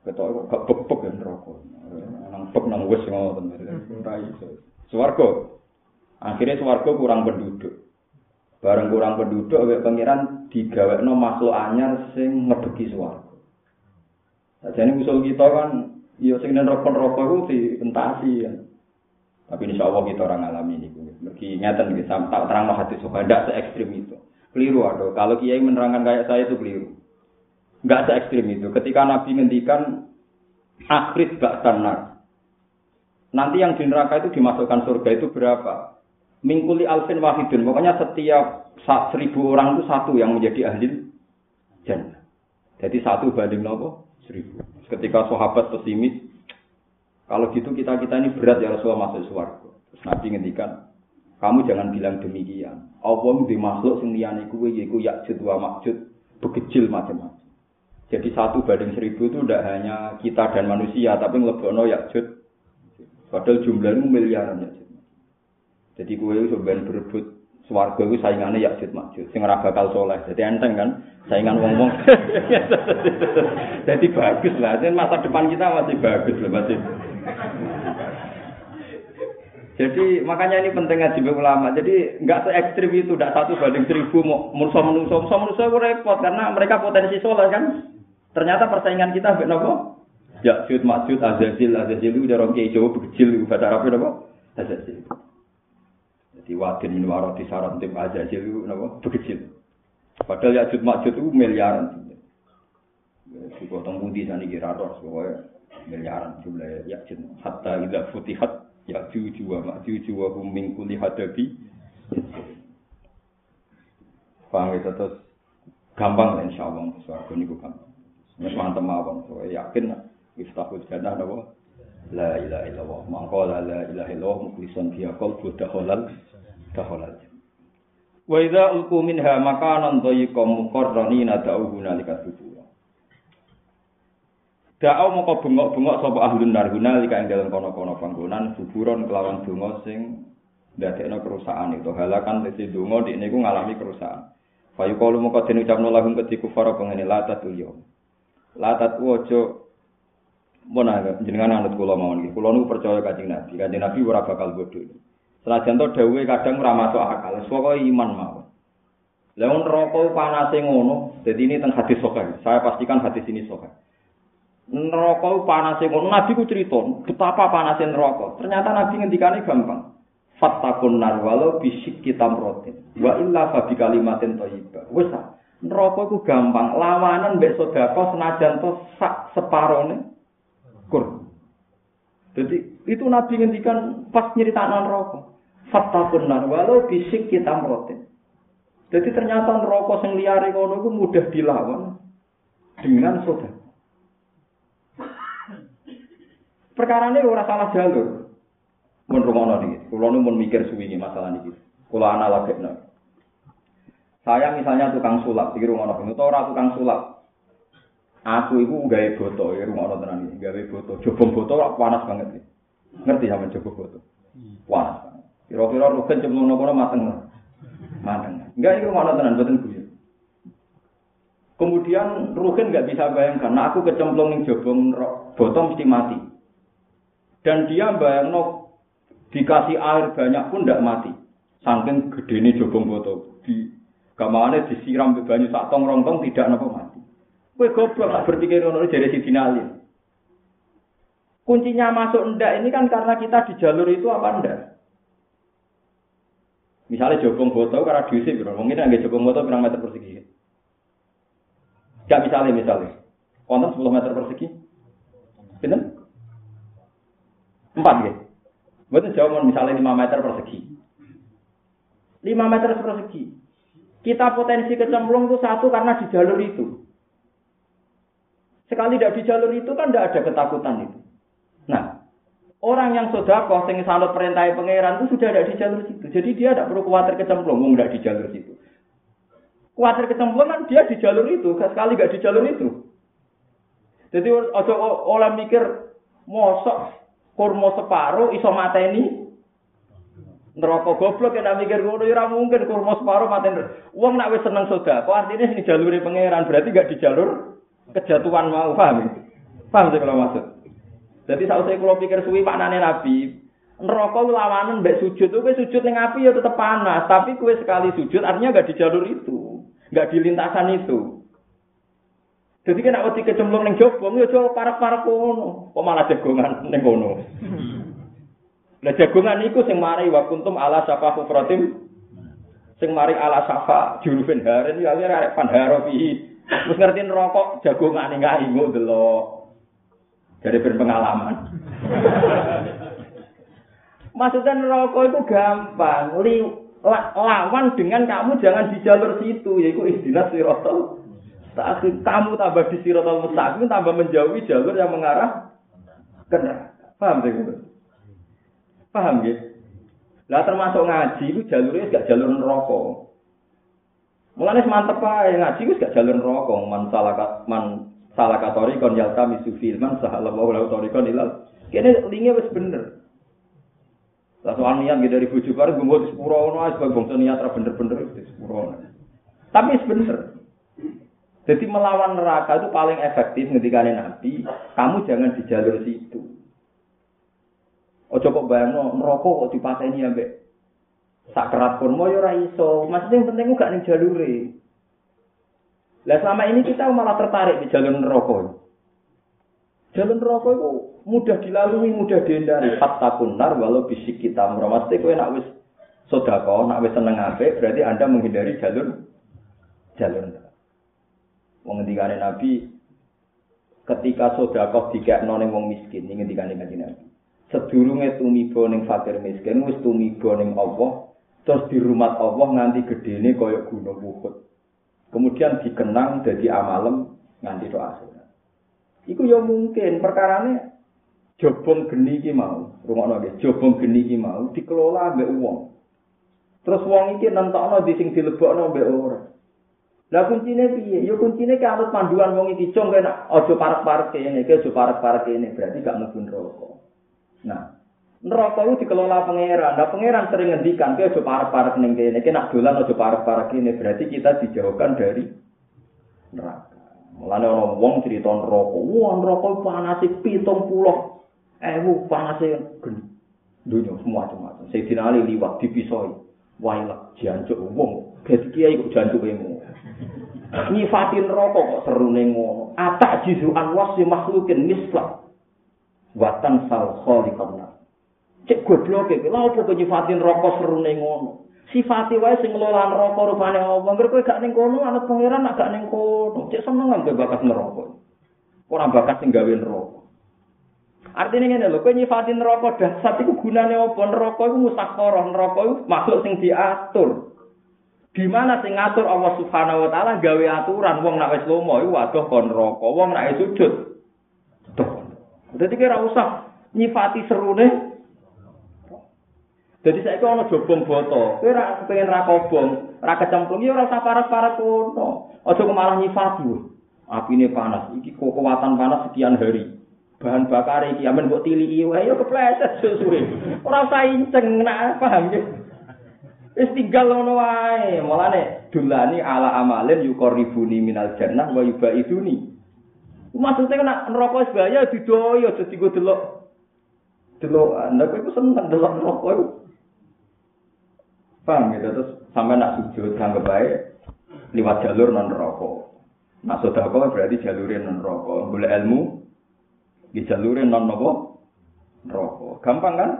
kita gak bek-bek ya neraka. Nang bek nang wis ngoten. Ora iso. Akhirnya swarga kurang penduduk. Bareng kurang penduduk, awak pangeran digawekno makhluk anyar sing ngedeki swarga. Jadi usul kita kan, ya sing nang rokok-rokok itu dientasi ya. Tapi insya Allah kita orang alami ini. Mergi ngeten gitu, tak terang hati suka, tidak se ekstrim itu. Keliru ada. Kalau kiai menerangkan kayak saya itu keliru. Enggak se ekstrim itu. Ketika Nabi ngendikan akhir gak tanar. Nanti yang di neraka itu dimasukkan surga itu berapa? mingkuli alfin wahidun. Pokoknya setiap seribu orang itu satu yang menjadi ahli jannah. Jadi satu banding nopo seribu. Ketika sahabat pesimis, kalau gitu kita kita ini berat ya Rasulullah masuk suarga. Terus Nabi ngendikan, kamu jangan bilang demikian. Allah di makhluk sing liyane kuwe yaiku yakjud wa makjud, bekecil macam-macam. Jadi satu banding seribu itu tidak hanya kita dan manusia, tapi ngelebono yakjud. Padahal jumlahnya miliaran ya. Jadi kue itu sebenarnya berebut swarga itu saingannya ya jid makjud. Sing ora bakal soleh. Jadi enteng kan saingan wong-wong. *laughs* Jadi bagus lah. Jadi masa depan kita masih bagus lah masih. Jadi makanya ini penting ngaji ulama. Jadi nggak se ekstrim itu, tidak satu banding seribu mau musuh manusia, musuh manusia itu repot karena mereka potensi soleh kan. Ternyata persaingan kita benar nopo. Ya jud maksud azazil azazil itu orang kiai Jawa kecil bahasa Arabnya nopo azazil. Jadi wadin min warati saran tim azazil itu napa bekecil. Padahal ya jut makjud itu miliaran. Di potong budi sana kira roh pokoknya miliaran jumlah ya jut. Hatta ila futihat ya juju wa hum min kulli hadabi. Paham itu terus gampang lah insya Allah suaraku ini gampang. Mas mantep mawon, so yakin iftahul jannah napa La ilaha illallah. Mangkola la ilaha illallah mukhlisan fiha qalbu dakhalal dakhalal. Wa idza ulqu minha makanan dhayyiqan muqarranina da'u hunalika subura. Da'u moko bengok-bengok sapa ahlun nar hunalika ing dalem kono-kono panggonan suburon kelawan donga sing ndadekno kerusakan itu halakan dadi donga dik niku ngalami kerusakan. Fayu kalu moko den ucapno lahum ketiku para pengene latat yo. Latat ojo Mana jenengan anut kula mawon iki. Kula nu percaya Kanjeng Nabi. Kanjeng Nabi ora bakal bodho. Senajan to dawuhe kadang ora masuk akal. Pokoke iman mawon. Lah neraka panase ngono, dadi ini teng hadis sahih. Saya pastikan hadis ini sahih. Neraka panase ngono, Nabi ku cerita betapa panase neraka. Ternyata Nabi ngendikane gampang. Fattakun nar walau bisik kita merotin. Wa illa fa bi kalimatin thayyibah. Wis neraka ku gampang. Lawanan mbek sedekah senajan to sak separone kur. Jadi itu Nabi ngendikan pas nyeritaan neraka. Fatta benar, walau bisik kita merotin. Jadi ternyata rokok yang liar kono itu mudah dilawan dengan saudara. Perkara ini orang salah jalur. Mun rumono nih, kalau nu mikir suwingi masalah ini. Kalau anak lagi Saya misalnya tukang sulap, di rumah itu orang tukang sulap. Aku itu gawe boto, ya rumah orang tenan ini, gawe boto. Jobong boto panas banget nih. Ngerti sama jobong boto? Panas. Kira-kira rugen cemplung nopo mateng. Mateng. Enggak itu mana tenan boten guyu. Kemudian rugen nggak bisa bayangkan, nah aku kecemplung ning jobong botol mesti mati. Dan dia bayang no dikasih air banyak pun tidak mati. Saking gede ini jobong botol di kamane disiram banyu sak tong rontong tidak nopo mati. Kue goblok lah berpikir ngono jadi si finalin. Kuncinya masuk ndak ini kan karena kita di jalur itu apa ndak? Misalnya jogong foto karena diusir, mungkin nggak jogong foto berapa meter persegi? Gak misalnya misalnya, konten 10 meter persegi, bener? Empat ya. Betul jauh misalnya 5 meter persegi. 5 meter persegi. Kita potensi kecemplung itu satu karena di jalur itu. Sekali tidak di jalur itu kan tidak ada ketakutan itu. Nah, Orang yang sodako, sing salut perintah pangeran itu sudah ada di jalur situ. Jadi dia tidak perlu khawatir kecemplung, tidak di jalur situ. Kuatir kecemplung kan dia di jalur itu, sekali gak di jalur itu. Jadi ojo oleh mikir mosok kurma separuh iso mateni neraka goblok ya mikir ngono ya mungkin kurma separuh mateni. Wong nak wis seneng sedekah, artinya sing jalure pangeran berarti gak di jalur kejatuhan mau paham. Paham sih kalau maksud. Jadi saat saya kalau pikir suwi maknane Nabi, neraka lawanan mbek sujud, kowe sujud ning api ya tetep panas, tapi kowe sekali sujud artinya gak di jalur itu, gak di lintasan itu. Jadi kena wedi kecemplung ning jogong ya aja parek-parek kono, kok malah jagongan *laughs* ning kono. Lah jagongan iku sing mari wa kuntum ala sapa kufratim sing mari ala safa jurufin haren ya arek pandharo pihi. Wis ngerti rokok jagongan ning ngai delok. Dari berpengalaman. Maksudnya rokok itu gampang. Li, lawan dengan kamu jangan di jalur situ. Yaitu istilah sirotol. Kamu tambah di sirotol mustaqim, tambah menjauhi jalur yang mengarah ke. Paham sih? Paham ya? Lah termasuk ngaji itu jalurnya gak jalur rokok. Mulane mantep ae ngaji wis gak jalur rokok. Man salah man salah katori kon yalta misufil man sahala wa lahu kon ilal. Kene linge wis bener. Lah soal niat gitu dari bojo bareng gue mau sepuro ono ae sebagai bangsa niat bener-bener itu sepuro. Tapi bener. Jadi melawan neraka itu paling efektif ketika Nabi, kamu jangan di jalur situ. Ojo kok bayang no, merokok kok dipateni ambek sakrat kurma ya ora iso. Maksudnya yang penting gak ning jalure. Lah selama ini kita malah tertarik di jalur neraka. Jalur neraka itu mudah dilalui, mudah dihindari. Fatakun nar walau bisik kita mesti kowe nak wis sedekah, nak wis seneng apik, berarti Anda menghindari jalur jalur neraka. Nabi ketika sedekah dikekno ning wong miskin, ning ngendikane Nabi. Sedurunge tumiba ning fakir miskin wis tumiba ning Allah, terus di rumah Allah nganti gedene kaya gunung Uhud. Kemudian dikenang jadi amalem nganti doa Iku ya mungkin perkarane jobong geni iki mau, rungokno nggih, jobong geni iki mau dikelola mbek wong. Terus wong iki nentokno di sing dilebokno mbek ora. Lah kuncine piye? Ya kuncine ki anut panduan wong iki cung kena aja parek-parek kene, aja parek-parek kene, berarti gak mlebu neraka. Nah, neraka itu dikelola pangeran. Nah, pangeran sering ngendikan, "Kowe aja parek-parek ning kene, nek dolan aja parek-parek kene." Berarti kita dijauhkan dari neraka. Mulane ana wong crita neraka. Wah, neraka panase 70. Ewu panase geni. Dunya semua macam-macam. Sayyidina Ali liwat dipisoi. Wailah jancuk wong. Dadi kiai kok jancuk emu. Nyifatin neraka kok serune ngono. Atak jizu anwas makhlukin mislah. Watan sal khaliqan. Cek goblok iki. Lha opo kok nyifatin neraka serune ngono? sifati wae sing ngelola neraka rupane. Ngger kowe gak ning kono, anak pangeran gak ning kono. Cek seneng ambek bakat neraka. Ora bakat sing gawe neraka. Artinya ngene lho, kowe nyifati neraka dasar iku gunane apa? Neraka iku musakharah, neraka iku makhluk sing diatur. Di mana sing ngatur Allah Subhanahu wa taala gawe aturan wong nek wis lomo iku waduh kon neraka, wong nek sujud. Tuh. Dadi kira usah nyifati serune Jadi saya kalau jobong boto, kowe ora pengen ra kobong, ra kecemplung ya ora usah parek-parek kono. Aja malah nyifat Apine panas, iki kekuatan panas sekian hari. Bahan bakar iki amen mbok tiliki wae ya kepleset suwe. Ora usah inceng nak paham ya. Wis tinggal ngono wae. Mulane dulani ala amalin yuqribuni minal jannah wa yubaiduni. Maksudnya nak neraka wis bahaya didoyo dadi go delok. Delok, anda kok seneng delok neraka. Paham gitu terus sampai nak sujud anggap baik lewat jalur non rokok. Nak sodako berarti jalurin non rokok. Boleh ilmu di jalurin non nopo rokok. Gampang kan?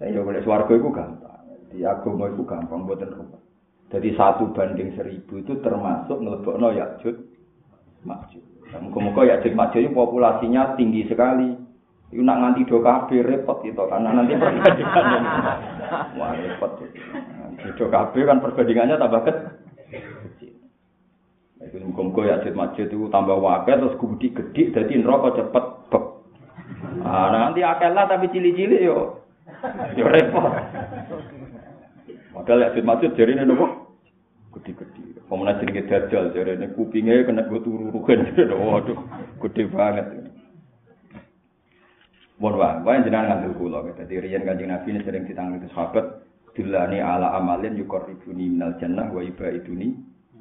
Ya boleh suarga itu gampang. Di agama itu gampang buat rokok. Jadi satu banding seribu itu termasuk no yakjud makjud. Muka-muka yakjud makjud itu populasinya tinggi sekali. Itu nak nganti do kabeh repot itu karena nanti perbandingannya. *laughs* Wah repot. Beda kabeh kan perbandingannya tambah kecil. Itu muga-muga ya jid masjid itu tambah wakil terus gudi gede jadi neraka cepet bek. Ah nanti akeh lah tapi cili-cili yo. Yo repot. Padahal ya jid masjid jarine nopo? Gede-gede. Pemenang jenenge dajal jarene kupinge kena go turu rugen. Waduh, gede banget. Mohon wae, wae jenengan kula. Dadi riyen Kanjeng Nabi ini sering ditangani sahabat dilani ala amalin yuqarribuni minal jannah wa ibaiduni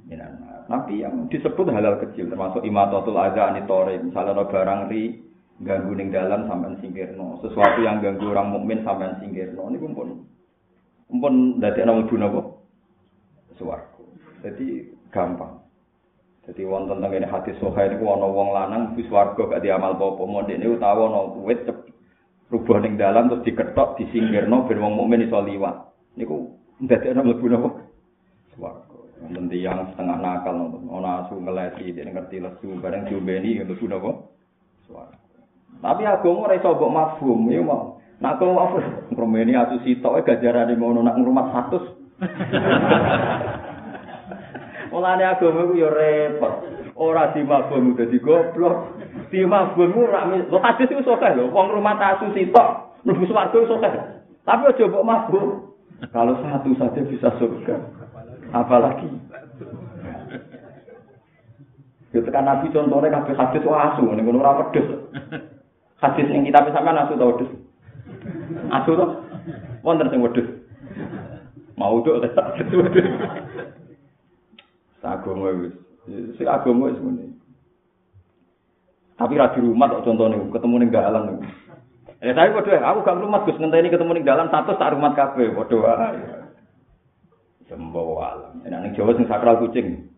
minan Nabi yang disebut halal kecil termasuk imatatul adza anitore misalnya ada barang ri ganggu ning dalan sampean singkirno. Sesuatu yang ganggu orang mukmin sampean singkirno. Niku pun pun dadi ana mlebu napa? Swarga. Jadi gampang. Jadi wonten teng kene hati soha niku ana wong lanang wis swarga gak diamal apa-apa. Mondek niku utawa ana wit rubah ning dalan terus diketok disingkirno ben wong mukmin iso liwat niku dadi ana mlebu napa swarga Nanti yang setengah nakal, ono asu ngelesi, dia ngerti lesu, bareng diumbeni, lesu nopo. Tapi agama ora iso mbok mafhum, ya mau. Nak kok mafhum, ngromeni asu sitok gajarane ngono nak ngrumat 100. *laughs* Mulane agama ku ya repot. Ora di mafhum dadi goblok. Di mafhum ora lo hadis iku sok lho, wong rumah asu sitok mlebu swarga sok. Tapi aja mbok mafhum. Kalau satu saja bisa surga. apalagi Itu kan Nabi contohnya kabeh hadis asu, ini ngono ora pedes. Hadis yang kita sampean asu tau pedes. Asu to? Wonten sing pedes. Mau tuh tak pedes. Agama wis. Si agama wis. Tapi ra di rumah kok contohnya ketemu ning dalan. Eh tapi padha aku gak rumah Gus ngenteni ketemu ning dalan satu tak rumah kabeh padha wae. Sembawa alam. Enak ning Jawa sing sakral kucing.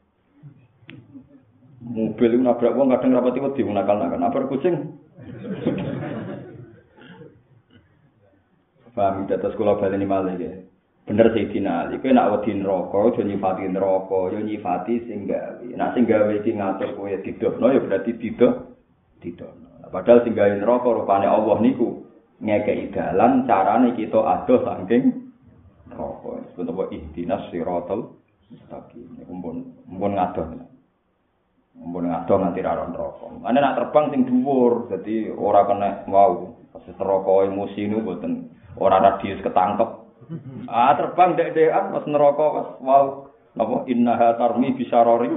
Mobil itu nabrak wong kadang rapati wedi nakal-nakal. Nabrak kucing. Paham data sekolah bali ini malah ya. Bener sih Dina Ali. Kau nak wedi neraka, jo nyifati neraka, yo nyifati sing gawe. Nak sing gawe iki ngatur kowe didokno ya berarti didok didokno. Padahal sing gawe neraka rupane Allah niku ngekeki dalan carane kita adoh saking neraka. Sebut apa ihdinas siratal mustaqim. Niku mbon mbon ngadoh. Mbon ngadoh nganti ra neraka. Ane nak terbang sing dhuwur, dadi ora kena wow. Pas neraka emosi niku mboten ora radius ketangkep. Ah terbang dek-dekan pas neraka wow. Napa innaha tarmi bisarori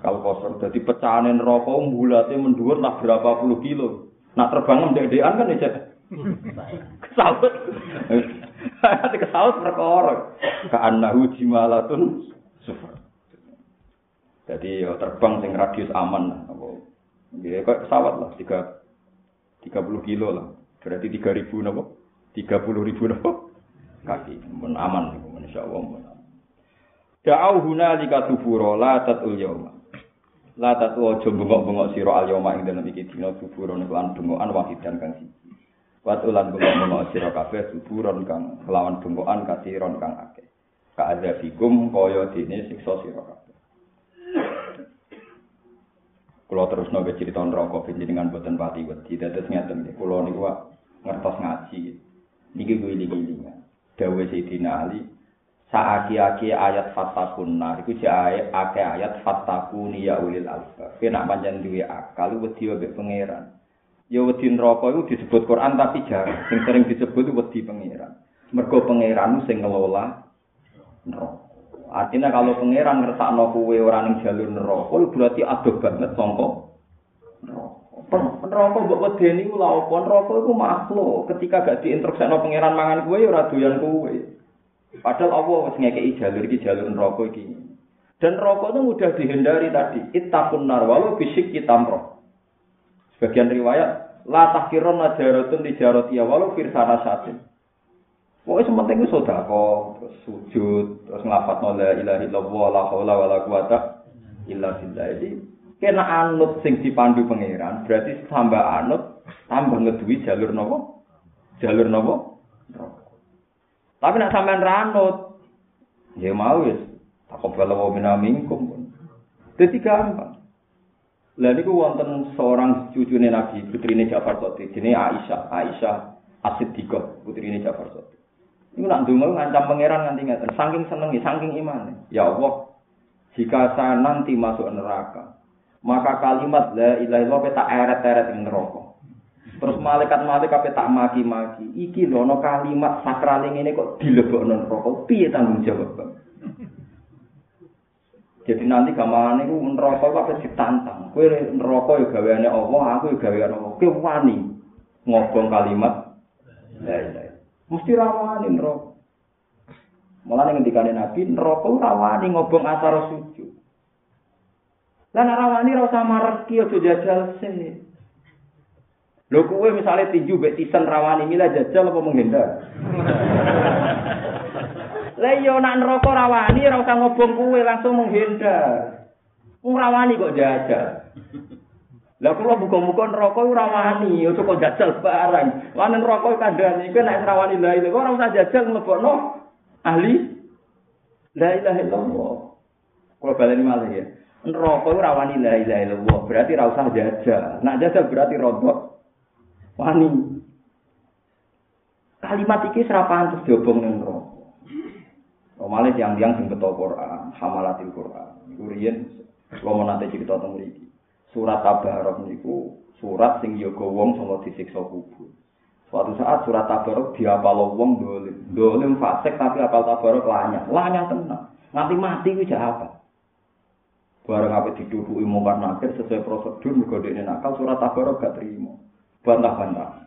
kalau kosong jadi pecahanin neraka bulatnya mendur lah berapa puluh kilo. Nak terbang dek-dekan kan *laughs* ya kesawut. Ati kesaut perkara. Ka annahu jimalatun sufar. Jadi yo terbang sing radius aman. Ya kok pesawat lah 3 30 kilo lah. Berarti 3000 napa? 30.000 napa? Kaki. Men aman niku insyaallah men. Da'au hunalika tubura la tatul yauma. La tatu aja bengok-bengok sira al yauma ing dalem iki dina tubura niku lan bengokan wahidan kang siji. Wat ulan bengok-bengok sira kabeh suburon kang kelawan bengkokan kasiron kang akeh. Ka azabikum kaya dene siksa sira kabeh. Kula terus cerita neraka dengan boten pati wedi. Dados ngeten nggih. Kula niku ngertos ngaji. Niki kuwi iki Dawe Sayyidina Ali saaki-aki ayat fatakun nar iku jae akeh ayat fatakuni ya ulil albab. Kena panjang duwe akal wedi wae pangeran. ya wedi neraka iku disebut Quran tapi jarang. Sing sering disebut wedi pangeran. Mergo pangeran sing ngelola neraka. Artinya kalau pangeran ngersakno kuwe ora ning jalur neraka berarti adoh banget sangka neraka. Mbok wedeni ku lha apa? Neraka iku makhluk. Ketika gak diinstruksikno pangeran mangan kuwe ya ora doyan kuwe padahal Allah wis ngekeki jalur iki jalur neraka iki dan rokok itu mudah dihindari tadi. Ittaqun nar walau bisik kitamroh. Sebagian riwayat la tahkiron najaratun tijarati ya walau firsana satin. Pokoknya sementing itu sodako, terus sujud, terus ngelafat la ilaha illallah, la haula wa la quwata illa billah. Jadi, kena anut sing dipandu pangeran, berarti tambah anut, tambah ngedui jalur nopo? Jalur nopo? Tapi nak sampean ranut, ya mau ya, takut kalau mau minkum. Jadi gampang. Lah niku wonten seorang cucune Nabi, putrine Ja'far Shadiq, jenenge Aisyah, Aisyah As-Siddiqah, putrine Ja'far Shadiq. Niku nak ndonga ngancam pangeran nganti ngaten, saking senengi, saking iman. Ya Allah, jika saya nanti masuk neraka, maka kalimat la ilaha illallah tak eret-eret ing neraka. Terus malaikat-malaikat tak maki-maki. Iki lho ana kalimat sakral ngene kok dilebokno neraka. Piye tanggung jawab? Jadi nanti gamane iku neraka apa ditantang. Kowe neraka ya gaweane Allah, aku ya gaweane Allah. Kowe wani ngobong kalimat la ilaha. Mesti rawani neraka. Mulane ngendikane Nabi, neraka ora wani ngobong asar sujud. Lah rawani ora usah mareki aja jajal sih. Lho kowe misale tinju mbek tisen rawani mila jajal apa menghindar? *laughs* Lah iya nak neraka rawani ora usah ngobong kowe langsung menghindar. Wong rawani kok jajal. Lah kula muga-muga neraka ora wani, aja kok jajal barang. Lan neraka kandhane iki nek rawani la ilaha ora usah jajal mlebokno ahli la ilaha illallah. Kula baleni malih ya. Neraka ora wani la ilaha illallah, berarti ora usah jajal. Nak jajal berarti rodok wani. Kalimat iki serapan terus diobong ning neraka. Normalnya tiang-tiang sing betul Quran, hamalatil Quran. Iku riyen mau nate cerita teng mriki. Surat Tabarok niku surat sing yoga wong sanga disiksa kubur. Suatu saat surat Tabarok diapal wong dolim. Dolim fasik tapi apal Tabarok lanyah. Lanyah tenang. Nganti mati ku apa? Barang apa diduduki mungkar nakir sesuai prosedur mergo nakal surat Tabarok gak terima. Bantah-bantah.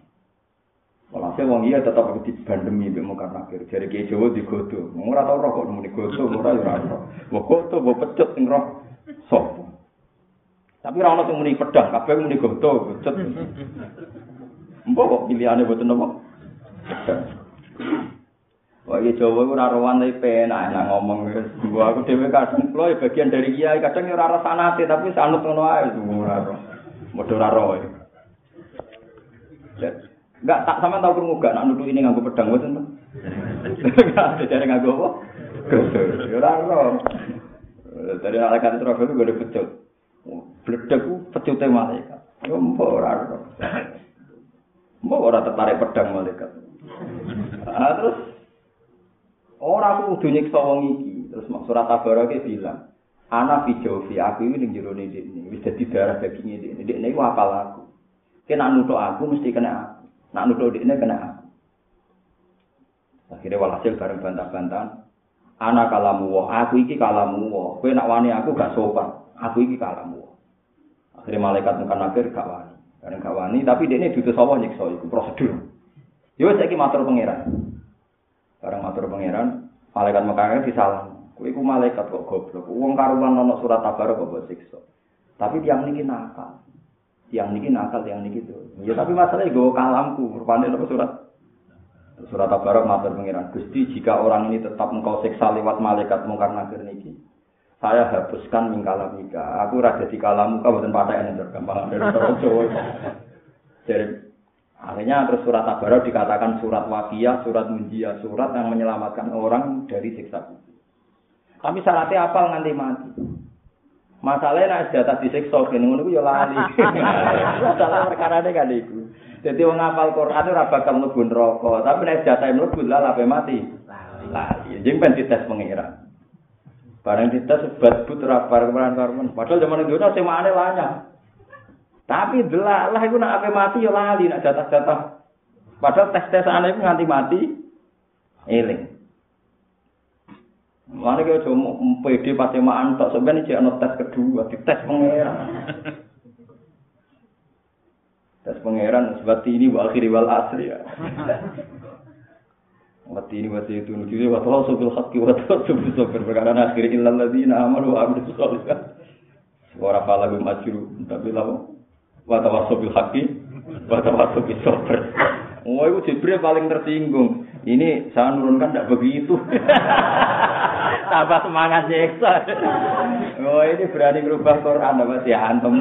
Walhasil wong iya tetap dibandemi mbek mungkar nakir. Jare Ki Jawa digodo. Ora tau roh kok muni godo, ora ya ora. Mbok godo, mbok pecut ning roh. Sopo? Tapi ora ono sing muni pedang, kabeh muni goto, becet. Mbok kok pilihane boten apa? Wah, iki Jawa ora rawan tapi penak enak ngomong wis. Gua aku dhewe kadang ya bagian dari kiai, kadang ya ora sanate tapi sanut ngono ora ora. Modho ora ro. Enggak tak sama tau krungu gak nak nuduh ini nganggo pedang boten. Enggak, *laughs* jadi nganggo apa? Goto. Ora ro. Dari malaikat Israfil itu gak ada pecut. Bledek ku pecute malaikat. Ya mbok ora. Mbok ora tertarik pedang malaikat. Ah terus ora aku kudu nyiksa wong iki. Terus surat Tabarok bilang, "Ana fi jawfi aku iki ning jero ini wis dadi darah daging ini. Nek niku apal aku. Kena nutuk aku mesti kena aku. Nak nutuk ini kena. Akhirnya walhasil bareng bantah-bantahan. Anak kalamu wa, aku iki kalamu wa. Kowe nak wani aku gak sopan. Aku iki kalamu. Akhirnya malaikat mungkin akhir gak wani. Karena gak wani, tapi dia ini diutus Allah nyiksa, itu prosedur. Yo saya matur pangeran. Bareng matur pangeran, malaikat Mekah disalah. Kowe iku malaikat kok goblok. Wong karuan ana surat tabarok kok siksa. Tapi tiang niki nakal. Tiang niki nakal, tiang niki tuh. Ya tapi masalahnya gue kalamku, rupane apa surat. Surat Tabarok matur pengiran. Gusti jika orang ini tetap engkau siksa lewat malaikat mungkar nakir niki saya hapuskan mingkala mika. Aku raja di kalamu kau bukan pada yang gampang dari *laughs* Jawa. Jadi akhirnya terus surat Tabarok dikatakan surat wakiyah surat munjia surat yang menyelamatkan orang dari siksa kubur tapi syaratnya apal nganti mati masalahnya nak jatah disiksa gini ngono ya lali *laughs* masalah perkara ini kan itu Jadi wong ngapal Quran ora bakal mlebu neraka, tapi nek jatahe mlebu lah lape mati. Lali. Jeng ben dites pengira. Barang dites sebat but ora bar kemaran karmen. Padahal zaman itu sing mane lanyah. Tapi delalah iku nek ape mati ya lali nek jatah-jatah. Padahal tes-tesane iku nganti mati eling. Mana kau cuma PD pasti mantok sebenarnya cek tes kedua, dites pengira. Das pangeran sebab ini wa akhiri wal asri ya. Wati ini wati itu nuju wa tawassul bil haqqi wa tawassul bis sabr perkara akhir illal ladzina amanu wa amilus sholihat. Suara pala gum ajru tapi lawo wa tawassul bil haqqi wa tawassul bis sabr. Oh, itu Jibril paling tersinggung. Ini saya nurunkan tidak begitu. *laughs* Tambah semangat nyeksa. Oh, ini berani merubah Quran, apa sih antem.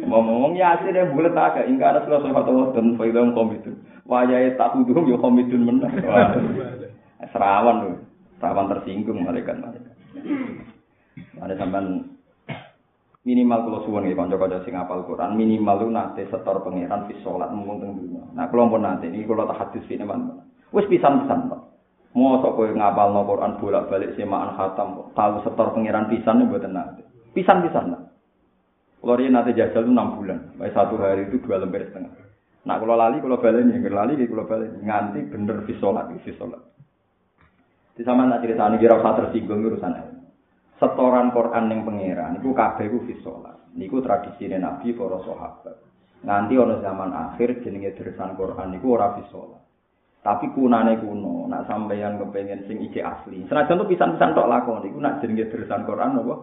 Ngomong ya asline bulet agak ingkar ada sulah satu dan faidam komitun. Wajah tak tuduh yo komitun menang. Serawan tuh, serawan tersinggung malaikat malaikat. Ada sampean minimal kalau suwon ya kanca-kanca sing apal Quran minimal lu nate setor pangeran fi salat mung. Nah kalau pun nate ini kalau tak hadis ini man. Wis pisan-pisan Pak. Mosok kowe ngapal no Quran bolak-balik semaan khatam tahu setor pangeran pisan mboten nate. Pisan-pisan. Kalau dia nanti jajal itu enam bulan, baik satu hari itu dua lembar setengah. Nah kalau lali, kalau balik nih, kalau lali, kalau balik nganti bener visolat, visolat. Di sama nak cerita ini kira usah tersinggung urusan setoran Quran ning pangeran niku kabeh ku fi salat. Niku tradisine Nabi para sahabat. Nganti ana zaman akhir jenenge dersan Quran niku ora fi salat. Tapi kunane kuno, nak sampeyan kepengen sing iki asli. Senajan tuh pisan-pisan tok lakon iku nak jenenge dersan Quran apa?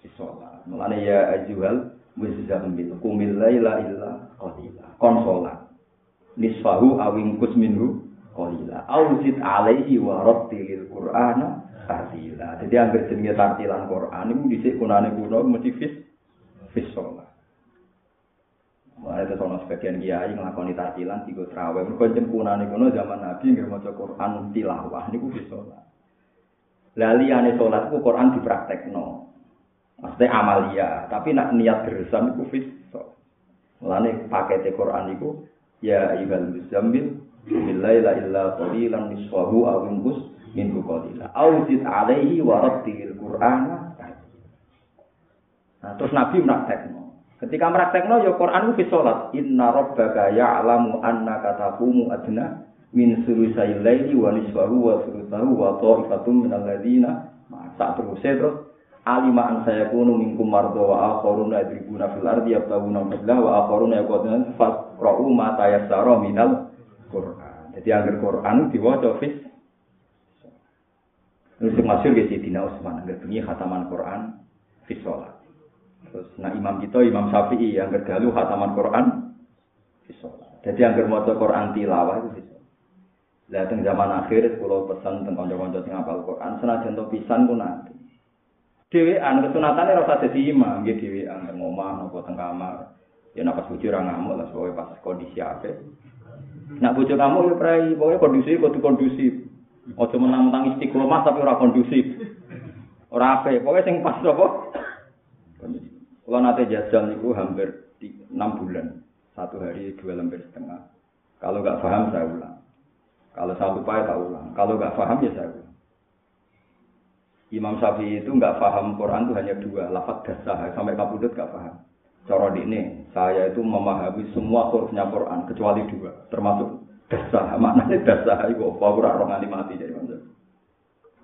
Fi salat. Mulane ya ajuhal muzammil qumil laila illa qalila. Kon salat. Nisfahu awing kusminhu qalila. Auzid alaihi wa rattilil Qur'ana tartila. Jadi anggere jenenge tartilan Quran iku dhisik kunane kuno mesti fis fis sholat. Mulai itu sama sebagian kiai ngelakoni tartilan tiga terawih. Mereka jen kunane kuno zaman Nabi nggak mau Quran tilawah niku fis sholat. Lali ane sholat itu Quran dipraktekno. Maksudnya amalia, tapi nak niat geresan itu sholat. Mulane pakai Quran itu ya ibal muzammil Billahi la illa qalilan nisfahu aw inqus min qalila auzid alaihi wa rattilil qur'ana nah, terus nabi praktekno ketika praktekno ya Quran ku salat inna rabbaka ya'lamu annaka taqumu adna min sulusai laili wa nisfahu wa sulusahu wa ta'ifatum min alladziina sak terus terus alima an saya kunu minkum mardo wa akharuna yadribuna fil ardi yabtaguna fadla wa akharuna yaquluna faqra'u ma tayassara minal Quran. Jadi agar Quran diwaca fis Terus masyur ke Sayyidina Utsman agar bunyi khataman Quran fi sholat. Terus nah imam kita Imam Syafi'i yang gergalu khataman Quran sholat. Jadi yang maca Quran tilawah itu sholat. Lah teng zaman akhir kalau pesan tentang kanca-kanca sing hafal Quran senajan to pisan ku nanti. Dhewean kesunatane ora usah dadi imam, nggih dhewean teng omah napa teng kamar. Ya napas bojo ora ngamuk lah soalnya pas kondisi apik. Nak bojo kamu ya prai, pokoknya kondisi kudu kondusif. Ojo menang-menang istiqomah tapi ora kondusif. Ora ape, pokoknya sing pas apa? Kalau nanti jajal niku hampir 6 bulan. Satu hari dua lembar setengah. Kalau nggak paham saya ulang. Kalau saya lupa ya tak ulang. Kalau nggak paham ya saya ulang. Imam Syafi'i itu nggak paham Quran itu hanya dua, lafaz dasar sampai kabudut nggak paham. Cara ini, saya itu memahami semua hurufnya Quran kecuali dua, termasuk dasar maknanya dasar itu apa ora roh nganti mati jadi maksud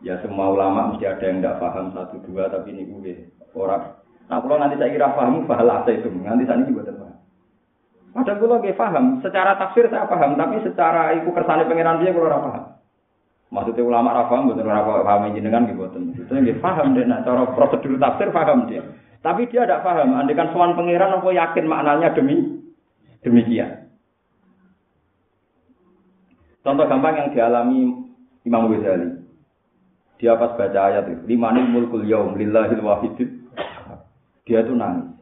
ya semua ulama mesti ada yang tidak paham satu dua tapi ini gue orang nah kalau nanti saya kira paham bahasa itu nanti saya ini buat apa Padahal kalau nggak paham, secara tafsir saya paham, tapi secara ikut kersane pangeran dia kalau paham. Maksudnya ulama paham, betul ora paham jenengan gitu. Itu yang paham dia, nah, cara prosedur tafsir paham dia. Tapi dia tidak paham, andikan soal pangeran, aku yakin maknanya demi demikian. Contoh gampang yang dialami Imam Ghazali. Dia pas baca ayat itu, limanil mulkul yaum lillahil. Dia itu nangis.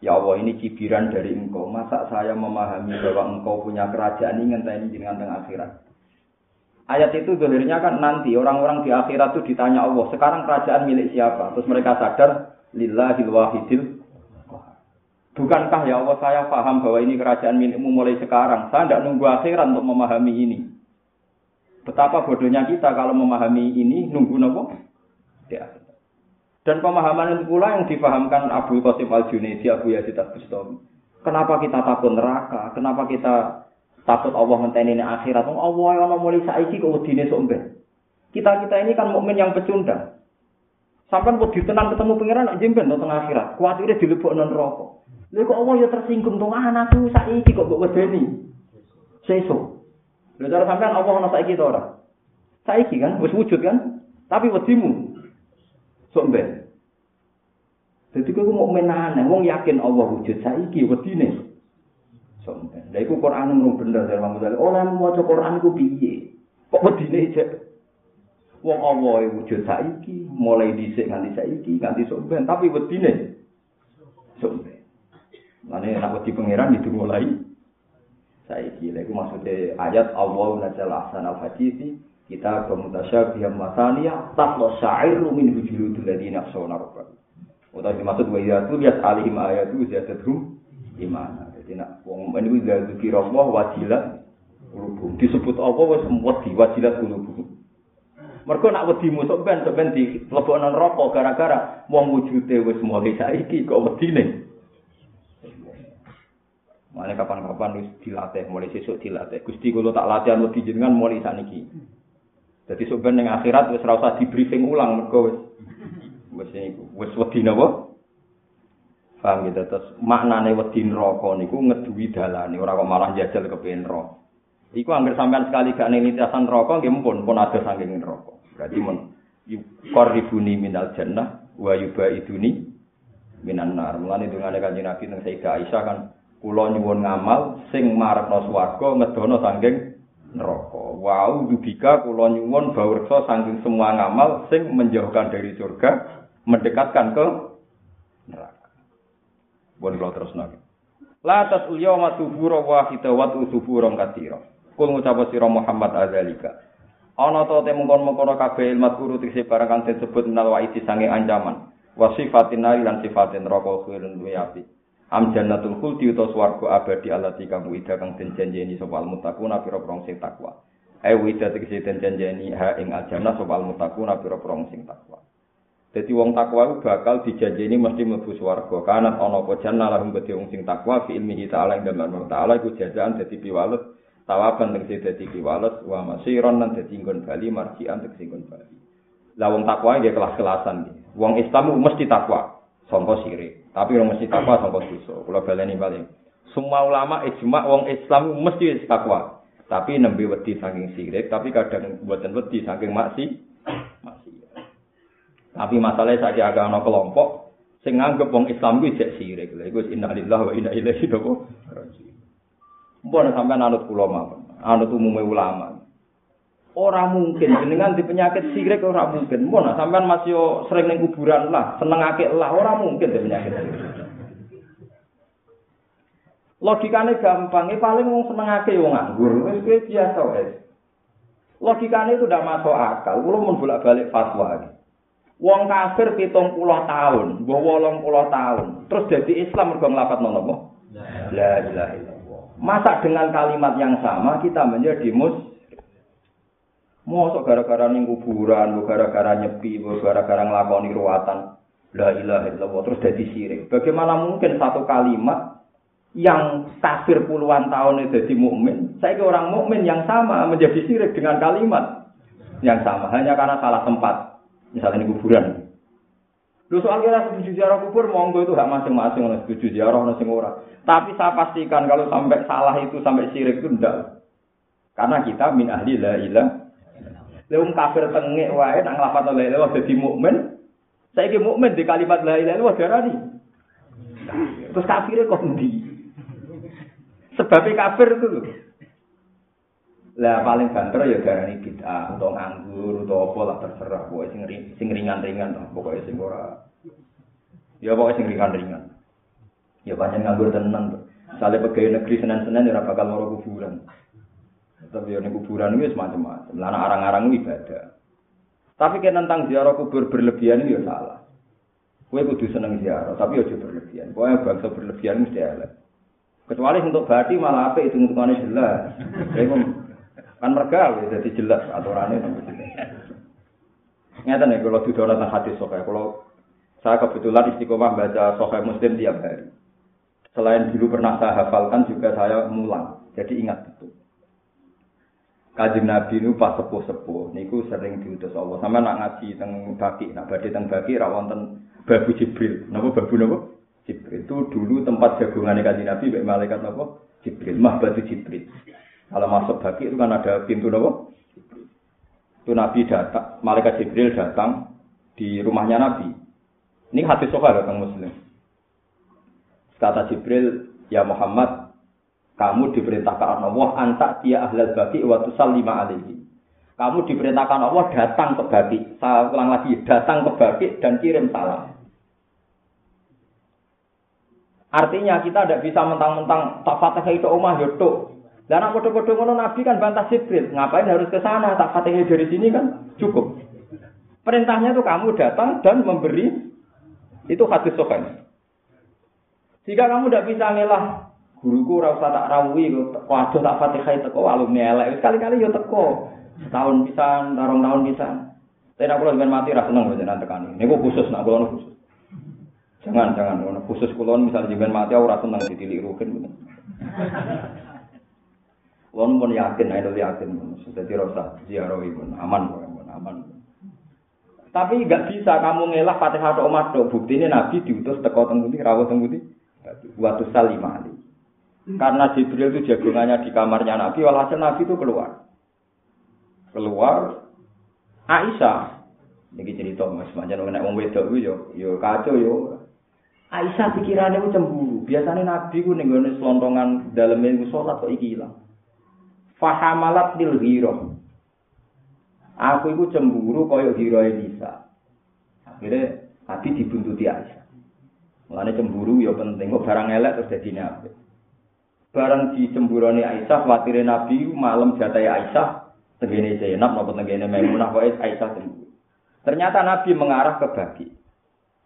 Ya Allah ini cibiran dari engkau. Masa saya memahami bahwa engkau punya kerajaan ini ngenteni dengan tengah akhirat. Ayat itu dolirnya kan nanti orang-orang di akhirat itu ditanya Allah, sekarang kerajaan milik siapa? Terus mereka sadar, lillahil wahidil. Bukankah ya Allah saya paham bahwa ini kerajaan milikmu mulai sekarang. Saya tidak nunggu akhirat untuk memahami ini. Betapa bodohnya kita kalau memahami ini nunggu nopo? Ya. Dan pemahaman itu pula yang dipahamkan Abu Qasim Al Junaidi, Abu Yazid Al Bustami. Kenapa kita takut neraka? Kenapa kita takut Allah ngenteni akhirat? Oh, Allah yang mulai saiki kok wedine sombe. Kita kita ini kan mukmin yang pecundang. Sampai wedi tenan ketemu pangeran nak jemben tengah akhirat. Kuatire dilebokno neraka. Lha kok Allah ya tersinggung dong anakku saiki kok mbok wedeni. Sesuk. Lha cara sampean Allah ana saiki to ora? Saiki kan wis wujud kan? Tapi wedimu sok mbek. Dadi kowe mau menane wong yakin Allah wujud saiki wedine. Sok mbek. Lha iku Quran mung bener dari Imam Ghazali. Ora maca Quran iku piye? Kok wedine cek Wong Allah wujud saiki, mulai dhisik nganti saiki, nganti sok ben, tapi wedine sok ben. Mane nak wedi pangeran itu mulai saiki. Lha iku maksude ayat Allah nazal ahsan al kita bermutasyabih masaniya tatlo syairu min hujuludul ladina aksawna rabbah. Utawa dimaksud wa idza tuliyat alaihim ayatu ziyadatuhum imana. Jadi nak men iku idza dzikira Allah wajilat qulubuhum. Disebut apa wis wedi wajilat qulubuhum. Mergo nak wedi musuh ben ben di lebokno neraka gara-gara wong wujude wis mulai saiki kok wedine. Mana kapan-kapan wis dilatih, mulai sesuk dilatih. Gusti kalau tak latihan wedi jenengan mulai saniki. Jadi sebenarnya ning akhirat wis ora usah di briefing ulang mergo wis Wis niku, wis wedi napa? Paham gitu terus maknane wedi neraka niku ngeduwi dalane ora kok malah jajal kepengin neraka. Iku anggere sampean sekali gak ning nitiasan neraka nggih pun pun ada saking neraka. Berarti mun yuqarribuni minal jannah wa yubaiduni minan nar. Mulane dungane Kanjeng Nabi nang Sayyidah Aisyah kan kula nyuwun ngamal sing marepno swarga ngedono saking neraka. Wow, dubika kula nyuwun bawreksa saking semua ngamal sing menjauhkan dari surga, mendekatkan ke neraka. Bon kula nang. La tas ulyawma subura wahida wa subura katira. Kul ngucap sira Muhammad azalika. Ana to te mungkon-mungkon kabeh ilmu guru tikse barang kang disebut minal waidi sange ancaman. Wa sifatin nari lan sifatin neraka khairun duwe api. Am jannatul khuldi utawa swarga abadi alati kamu ida kang den janjeni sapa al muttaquna pira-pira sing takwa. Ai wida tegese den janjeni ha ing aljannah sapa al muttaquna pira-pira sing takwa. Dadi wong takwa bakal dijanjeni mesti mlebu swarga. Kanat ana apa jannah lahum gede wong sing takwa fi ilmihi ta'ala ing dalem ta'ala iku jazaan dadi piwales tawaban tegese dadi piwales wa masiron lan dadi nggon bali marjian tegese nggon bali. Lah wong takwa nggih kelas-kelasan iki. Wong Islam mesti takwa, sangka sirik. Tapi orang mesti takwa sama dosa. Kalau baleni paling. Semua ulama ijma wong Islam mesti takwa. Tapi nembe wedi saking sirik, tapi kadang buatan wedi saking maksi. Maksi. Tapi masalahnya saja agak ada kelompok sing nganggep wong Islam kuwi jek sirik. Lha iku innalillahi wa inna ilaihi raji'un. Mbon sampean anut kula mawon. Anut umume ulama. Ora mungkin jenengan di penyakit sirik ora mungkin. Mun sampean masih sering ning kuburan lah, senengake lah ora mungkin di penyakit sirik. Logikane gampang, e paling wong senengake wong nganggur, wis kuwi biasa. Logikane itu udah masuk akal. Kulo mun bolak-balik fatwa. Wong kafir pitung puluh tahun, mbah wolong puluh tahun, terus jadi Islam mergo nglafat nopo? La ilaha illallah. Masa dengan kalimat yang sama kita menjadi mus Mosok gara-gara ning kuburan, gara-gara nyepi, gara-gara nglakoni ruwatan. La ilaha illallah terus jadi sirik. Bagaimana mungkin satu kalimat yang kafir puluhan tahun itu jadi mukmin, saya ke orang mukmin yang sama menjadi sirik dengan kalimat yang sama hanya karena salah tempat. Misalnya ini kuburan. Lu soal kira setuju ziarah kubur, monggo itu hak masing-masing, orang setuju ziarah, orang. Tapi saya pastikan kalau sampai salah itu sampai sirik itu ndak. Karena kita min ahli la ilah Lewung kafir tengek wae nang lafat la ilaha dadi mukmin. Saiki mukmin di kalimat la ilaha illallah darani. Terus kafire kok ndi? Sebabnya kafir itu lho. Lah paling banter ya darani bid'ah utawa nganggur utawa apa lah terserah pokoke sing sing ringan-ringan to pokoke sing ora ya pokoke sing ringan-ringan. Ya banyak nganggur tenan. Sale pegawai negeri senen-senen ya bakal loro kuburan. Tapi yang kuburan itu semacam-macam. Lana arang-arang ibadah. Tapi kan tentang ziarah kubur berlebihan itu ya salah. Kue kudu seneng ziarah, tapi aja berlebihan. Pokoknya bangsa berlebihan mesti elek. Kecuali untuk bati malah apa itu hitungannya jelas. kan mereka jadi jelas aturannya. Ngeten nih kalau sudah tentang hadis sokai. Kalau saya kebetulan istiqomah baca sokai muslim tiap hari. Selain dulu pernah saya hafalkan juga saya mulang. Jadi ingat betul. Kajim Nabi nu pas sepuh-sepuh niku sering diutus Allah. Sama nak ngaji teng baki, nak badhe teng baki ra wonten babu Jibril. Napa babu napa? Jibril. Itu dulu tempat jagungane Kanjeng Nabi mek malaikat napa? Jibril. Mah batu Jibril. Kalau masuk baki itu kan ada pintu napa? Itu Nabi datang, malaikat Jibril datang di rumahnya Nabi. Ini hadis sofa datang Muslim. Kata Jibril, ya Muhammad, kamu diperintahkan Allah antak dia ahlal baki wa tusallima alaihi. Kamu diperintahkan Allah datang ke baki. Saya ulang lagi, datang ke baki dan kirim salam. Artinya kita tidak bisa mentang-mentang tak fatihah itu omah yoto. Dan aku bodoh ngono Nabi kan bantah Jibril. Ngapain harus ke sana? Tak fatihah dari sini kan cukup. Perintahnya itu kamu datang dan memberi itu hadis sokan. Jika kamu tidak bisa ngelah guruku ora usah tak rawuhi kok waduh tak Fatihah teko alumni elek sekali-kali yo teko. Tahun pisan tarung tahun pisan. Tapi aku lagi mati ra seneng jenengan tekani. Niku khusus nak kula khusus. Jangan jangan ngono. Khusus kula misal jenengan mati ora seneng ditilik rugen Wong *laughs* pun yakin, idol yakin, jadi rasa ziarah ibu aman, aman. Tapi nggak bisa kamu ngelak Fatihah atau Umar dong. Bukti ini Nabi diutus teko tengguti, rawat tengguti. Waktu salimali. Karena Jibril itu jagungannya di kamarnya Nabi, walhasil Nabi itu keluar. Keluar Aisyah. Ini cerita mas, macam orang wong wedok itu yo, yo kacau yo. Aisyah pikirannya itu cemburu. Biasanya Nabi itu nenggone selontongan dalamnya itu sholat kok iki hilang. Fahamalat lil hiro. Aku itu cemburu koyo hiro bisa. Akhirnya Nabi dibuntuti Aisyah. Mulanya cemburu ya penting. Kok barang elek terus jadi nabi. Barang di cemburone Aisyah, khawatirnya Nabi malam jatai Aisyah. Tegene Zainab, nopo tegene Maimunah, kok Aisyah cemburu. Ternyata Nabi mengarah ke bagi.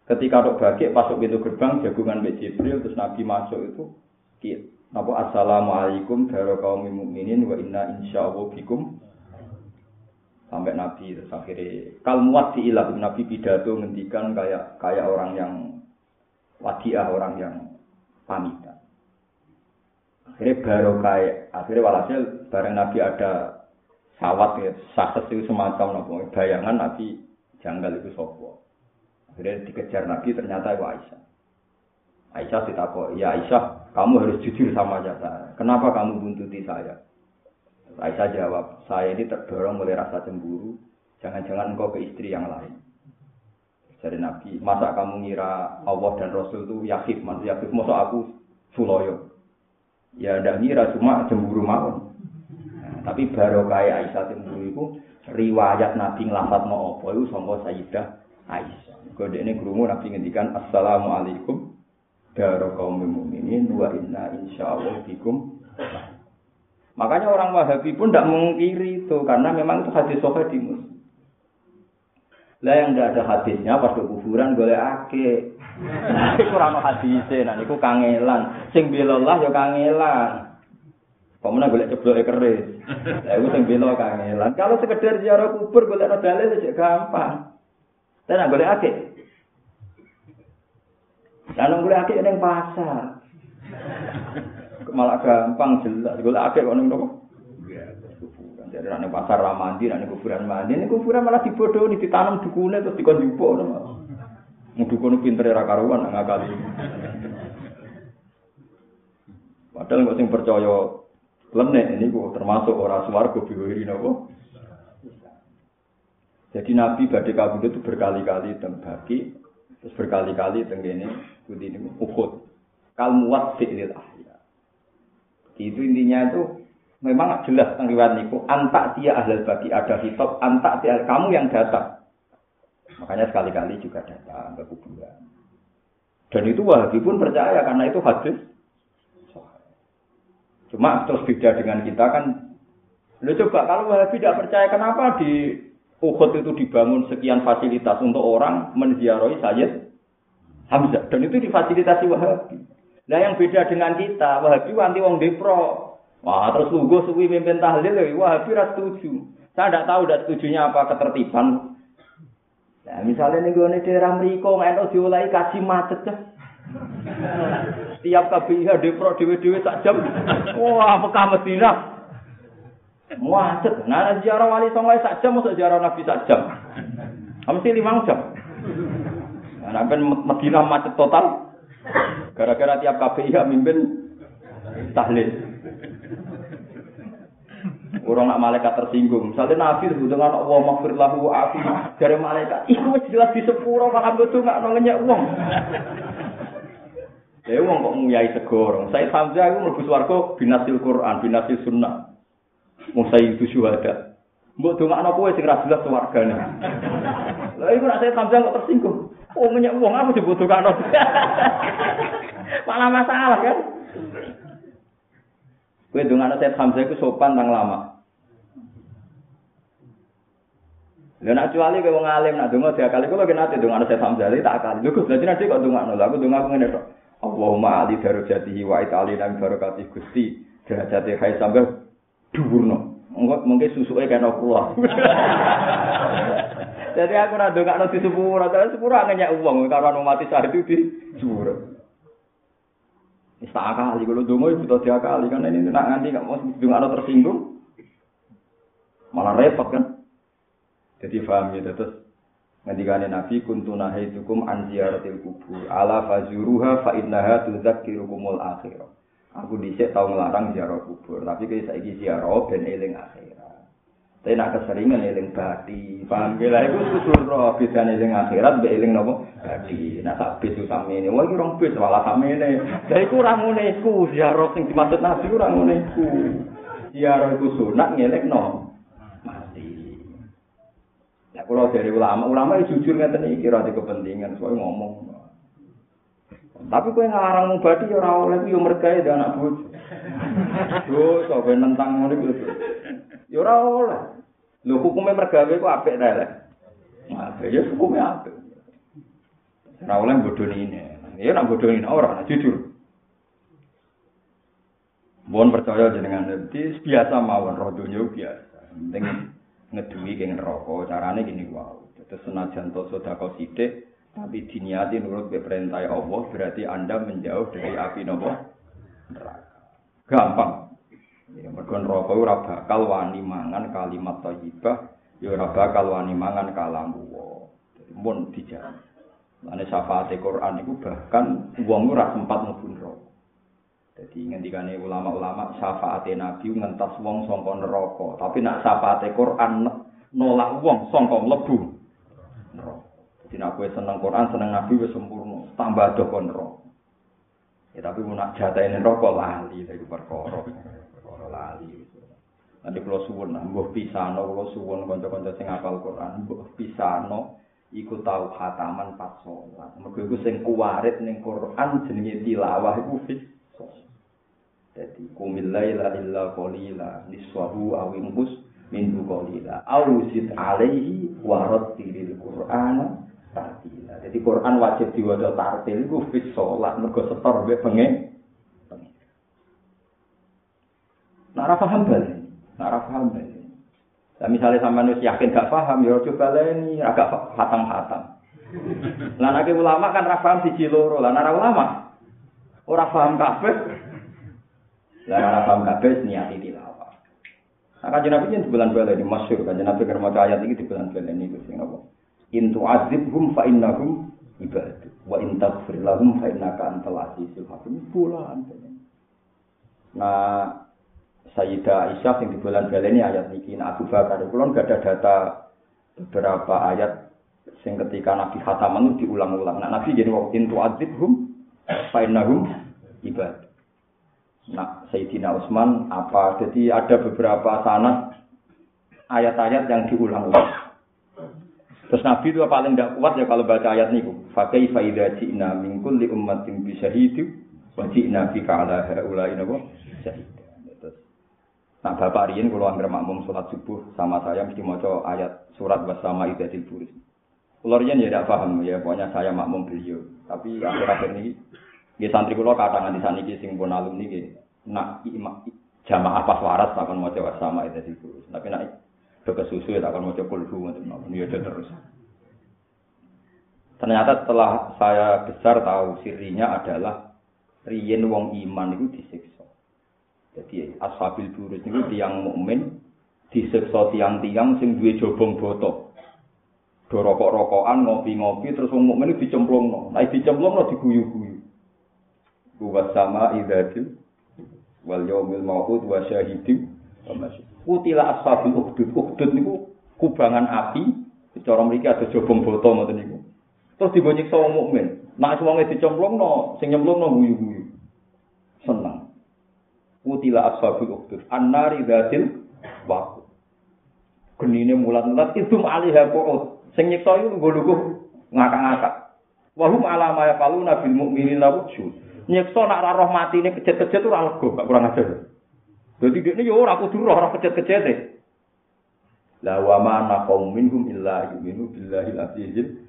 Ketika untuk bagi masuk pintu gerbang jagungan Mbak Jibril terus Nabi masuk itu Napa assalamualaikum kaum mukminin wa inna insyaallah bikum sampai Nabi terus akhirnya kalmuat di ilah Nabi pidato ngendikan kayak kayak orang yang wadiah orang yang pamitan akhirnya baru kayak akhirnya walhasil bareng Nabi ada sawat ya sakit itu semacam nopo bayangan Nabi janggal itu sopo. Akhirnya dikejar Nabi ternyata itu Aisyah. Aisyah ditakut, ya Aisyah, kamu harus jujur sama saya. Kenapa kamu buntuti saya? Aisyah jawab, saya ini terdorong oleh rasa cemburu. Jangan-jangan engkau ke istri yang lain. Dari Nabi, masa kamu ngira Allah dan Rasul itu yakif, maksud yakif, masa aku suloyo. Ya ada ngira cuma cemburu mau. Nah, tapi baru kayak Aisyah cemburu itu riwayat Nabi ngelafat mau apa itu sangka Sayyidah Aisyah. Kode ini kerungu Nabi ngendikan Assalamualaikum daro kaum mukminin wa inna insyaallah bikum. Makanya orang Wahabi pun tidak mengkiri itu karena memang itu hadis sahih di Muslim. Lah yang tidak ada hadisnya pas kuburan boleh ake. *laughs* Iku ora ono hadise, nah niku kangelan. Sing bilallah ya kangelan. Pemenang boleh cebloke keris. Lah iku sing bela kangelan. Kalau sekedar ziarah kubur boleh ada dalil aja gampang. Dan boleh ake. Lalu boleh ake ning pasar. Malah gampang jelas. Boleh ake kok ning? Jadi nek pasar ra mandi, nek kuburan mandi, nek kuburan malah dibodohi, ditanam dukune terus dikon jupuk. Dukune pinter ra karuan ngakali. Padahal kok sing percaya Lenek ini kok termasuk orang swarga biwiri nopo. Jadi Nabi badai kabudut itu berkali-kali bagi, terus berkali-kali tenggene budi ini ukut. Kalmuat fi'lil ahya. Itu intinya itu memang jelas tentang riwayat niku antak dia ahlul bagi ada hitop antak dia kamu yang datang. Makanya sekali-kali juga datang ke kuburan. Dan itu Wahabi pun percaya karena itu hadis Cuma terus beda dengan kita kan. Lo coba kalau Wahabi tidak percaya kenapa di Uhud itu dibangun sekian fasilitas untuk orang menziarahi Sayyid Hamzah dan itu difasilitasi Wahabi. Nah yang beda dengan kita, Wahabi wanti wong depro. Wah terus lugu suwi mimpin tahlil, Wahabi ras setuju. Saya tidak tahu tidak setujunya apa ketertiban. Nah, misalnya nih gue daerah Meriko nggak diulai kasih macet kan. Tiap KBIH depro dewe-dewe sak jam. Wah, Mekah Madinah. Macet. Nah, ziarah wali songo sak jam, masuk ziarah Nabi sak jam. Mesti lima jam. Nah, kan Madinah macet total. Gara-gara tiap KBIH mimpin tahlil. Orang nak malaikat tersinggung. Misalnya Nabi itu dengan Allah maghfir lahu afi dari malaikat. Iku jelas di sepuro malah betul nggak nolenya uang. *laughs* Ya wong kok nguyai segoro. Saya Hamzah iku mlebu swarga binasil Quran, binasil sunnah. Musai itu syuhada. Mbok dongakno kowe sing ra jelas swargane. *laughs* Lah iku nek saya Hamzah kok tersinggung. Oh menyek wong aku dongakno. *laughs* Malah masalah kan. Kowe dongakno saya Hamzah iku sopan nang lama. Lha nek kecuali kowe wong alim nak donga diakali kula kena ate dongakno saya Hamzah tak akali. Lho Gus, dadi nanti kok dongakno. Lah aku donga ngene tok. Allahumma ali darajatihi wa itali nang barakati Gusti derajate hai sampe dhuwurno. Mungkin susuke kena kula. *laughs* Jadi aku ora ndongakno di sepuro, tapi sepuro ngenyek wong karo mati saat itu di. Wis tak akali kalau dongo itu tak diakali karena ini nak nganti gak mau ndongakno tersinggung. Malah repot kan. Jadi paham ya terus Ngendikane Nabi kuntu nahaitukum an ziyaratil kubur ala fazuruha fa innaha tudzakkirukumul akhirah. Aku dhisik tau nglarang ziarah kubur, tapi kaya saiki ziarah ben eling akhirat. Tapi nak keseringan eling bati, paham ge lah iku susul roh bedane eling akhirat mbek eling napa? Bati. Nah sak bis utamene, wah iki rong bis malah samene. Lah iku ora ngene iku ziarah sing dimaksud Nabi ora ngene iku. Ziarah iku sunat ngelekno kalau dari ulama, ulama itu jujur ngeten iki ora kepentingan, soalnya ngomong. Tapi kowe ngarang mubadi ya ora oleh yo mergawe anak bojo. Yo sok nentang ngono iku. Ya ora oleh. Lho hukume mergawe ku apik ta lek. Apik ya hukume apik. Ora oleh bodoni ini. Ya nak bodoni ora, nak jujur. Mohon percaya jenengan nanti biasa mawon roh dunia biasa. Penting ngeduwi keng neraka carane gini wow terus senajan to sedekah sithik tapi diniati nurut ke perintah Allah berarti anda menjauh dari api nopo? Neraka. Gampang. Ya mergo neraka ora bakal wani mangan kalimat thayyibah ya ora bakal wani mangan kalam wa. Mun dijamin. Lane syafaat Quran itu bahkan wong ora sempat mlebu neraka. Jadi ngendikane ulama-ulama syafaat Nabi ngentas wong sangka neraka, tapi nak syafaat Quran nolak wong mlebu neraka. Jadi nak kowe seneng Quran, seneng Nabi wis sempurna, tambah do kon. Ya tapi mun nak jatahe neraka lali dari perkara. Perkara lali. Nanti kalau suwun, mbuh pisano, kalau suwun kanca-kanca sing hafal Quran, mbuh pisano, iku tau khataman pas sholat. Mergo iku sing kuwarit ning Quran jenenge tilawah iku. Jadi kumil laila illa qalila niswahu aw inqus min qalila aw zid alaihi wa rattilil qur'ana tartila. Jadi Quran wajib diwaca tartil iku fis salat mergo setor mbek pengen. Nah, ora paham bali. Nah, ora paham bali. Nah, misalnya sama nus yakin gak paham, ya coba ini agak hatam-hatam. Lah nek ulama kan ora paham siji loro, lah nek ulama ora paham kabeh, Lah ora paham kabeh niati tilawah. Nah, kan Nabi di bulan bulan ini masyur kan Nabi kerma ayat ini di bulan ini sing apa? Intu azibhum fa innahum ibadu wa in taghfir lahum fa innaka antal azizul hakim. Bulan. Nah, Sayyidah Aisyah yang di bulan ini ayat ini nah, Abu Bakar kulon gak ada data beberapa ayat sing ketika Nabi khataman diulang-ulang. Nah, Nabi jadi waktu intu azibhum fa innahum ibadu. Nah, Sayyidina Utsman apa? Jadi ada beberapa sanad ayat-ayat yang diulang-ulang. Terus Nabi itu paling tidak kuat ya kalau baca ayat niku. Fakai faida ji'na min kulli ummatin bi syahidu wa ji'na bika ala haula'i napa? Syahid. Nah, Bapak Riyin kalau anggere makmum sholat subuh sama saya mesti maca ayat surat bersama idatil buris. Kalau Riyin ya tidak paham ya, pokoknya saya makmum beliau. Tapi akhir-akhir ini Nggih santri kula kathah nganti saniki sing pun alumni nggih nak jamaah pas waras akan maca sama itu itu. Tapi nak do kesusu ya akan maca kulhu ngoten mawon ya terus. Ternyata setelah saya besar tahu sirinya adalah riyen wong iman itu disiksa. Jadi ashabil burus itu tiang mukmin disiksa tiang-tiang sing duwe jobong botok. Do rokok-rokokan, ngopi-ngopi terus wong mukmin dicemplungno. Nah dicemplungno diguyu-guyu. Buat sama idatil wal yaumil mau'ud wa syahidin Kutila ashabul ukhdud. Ukhdud niku kubangan api. Cara mriki ada jobong boto ngoten niku. Terus dibonyek sama mukmin. Nak wonge dicemplungno, sing nyemplungno guyu-guyu. Seneng. Kutila ashabul ukhdud. An-nari dzatil waqt. Genine mulat-mulat itu alihha qu'ud. Sing nyiksa iku nggo ngakak-ngakak. Wahum ala ma yaqaluna bil mu'minina wujud. Nyekso nak ora roh matine kejet-kejet ora lega, gak kurang ajar. Dadi dekne yo ora kudu roh kejet-kejet. La wa ma naqum minhum illa yu'minu billahi al-azizil.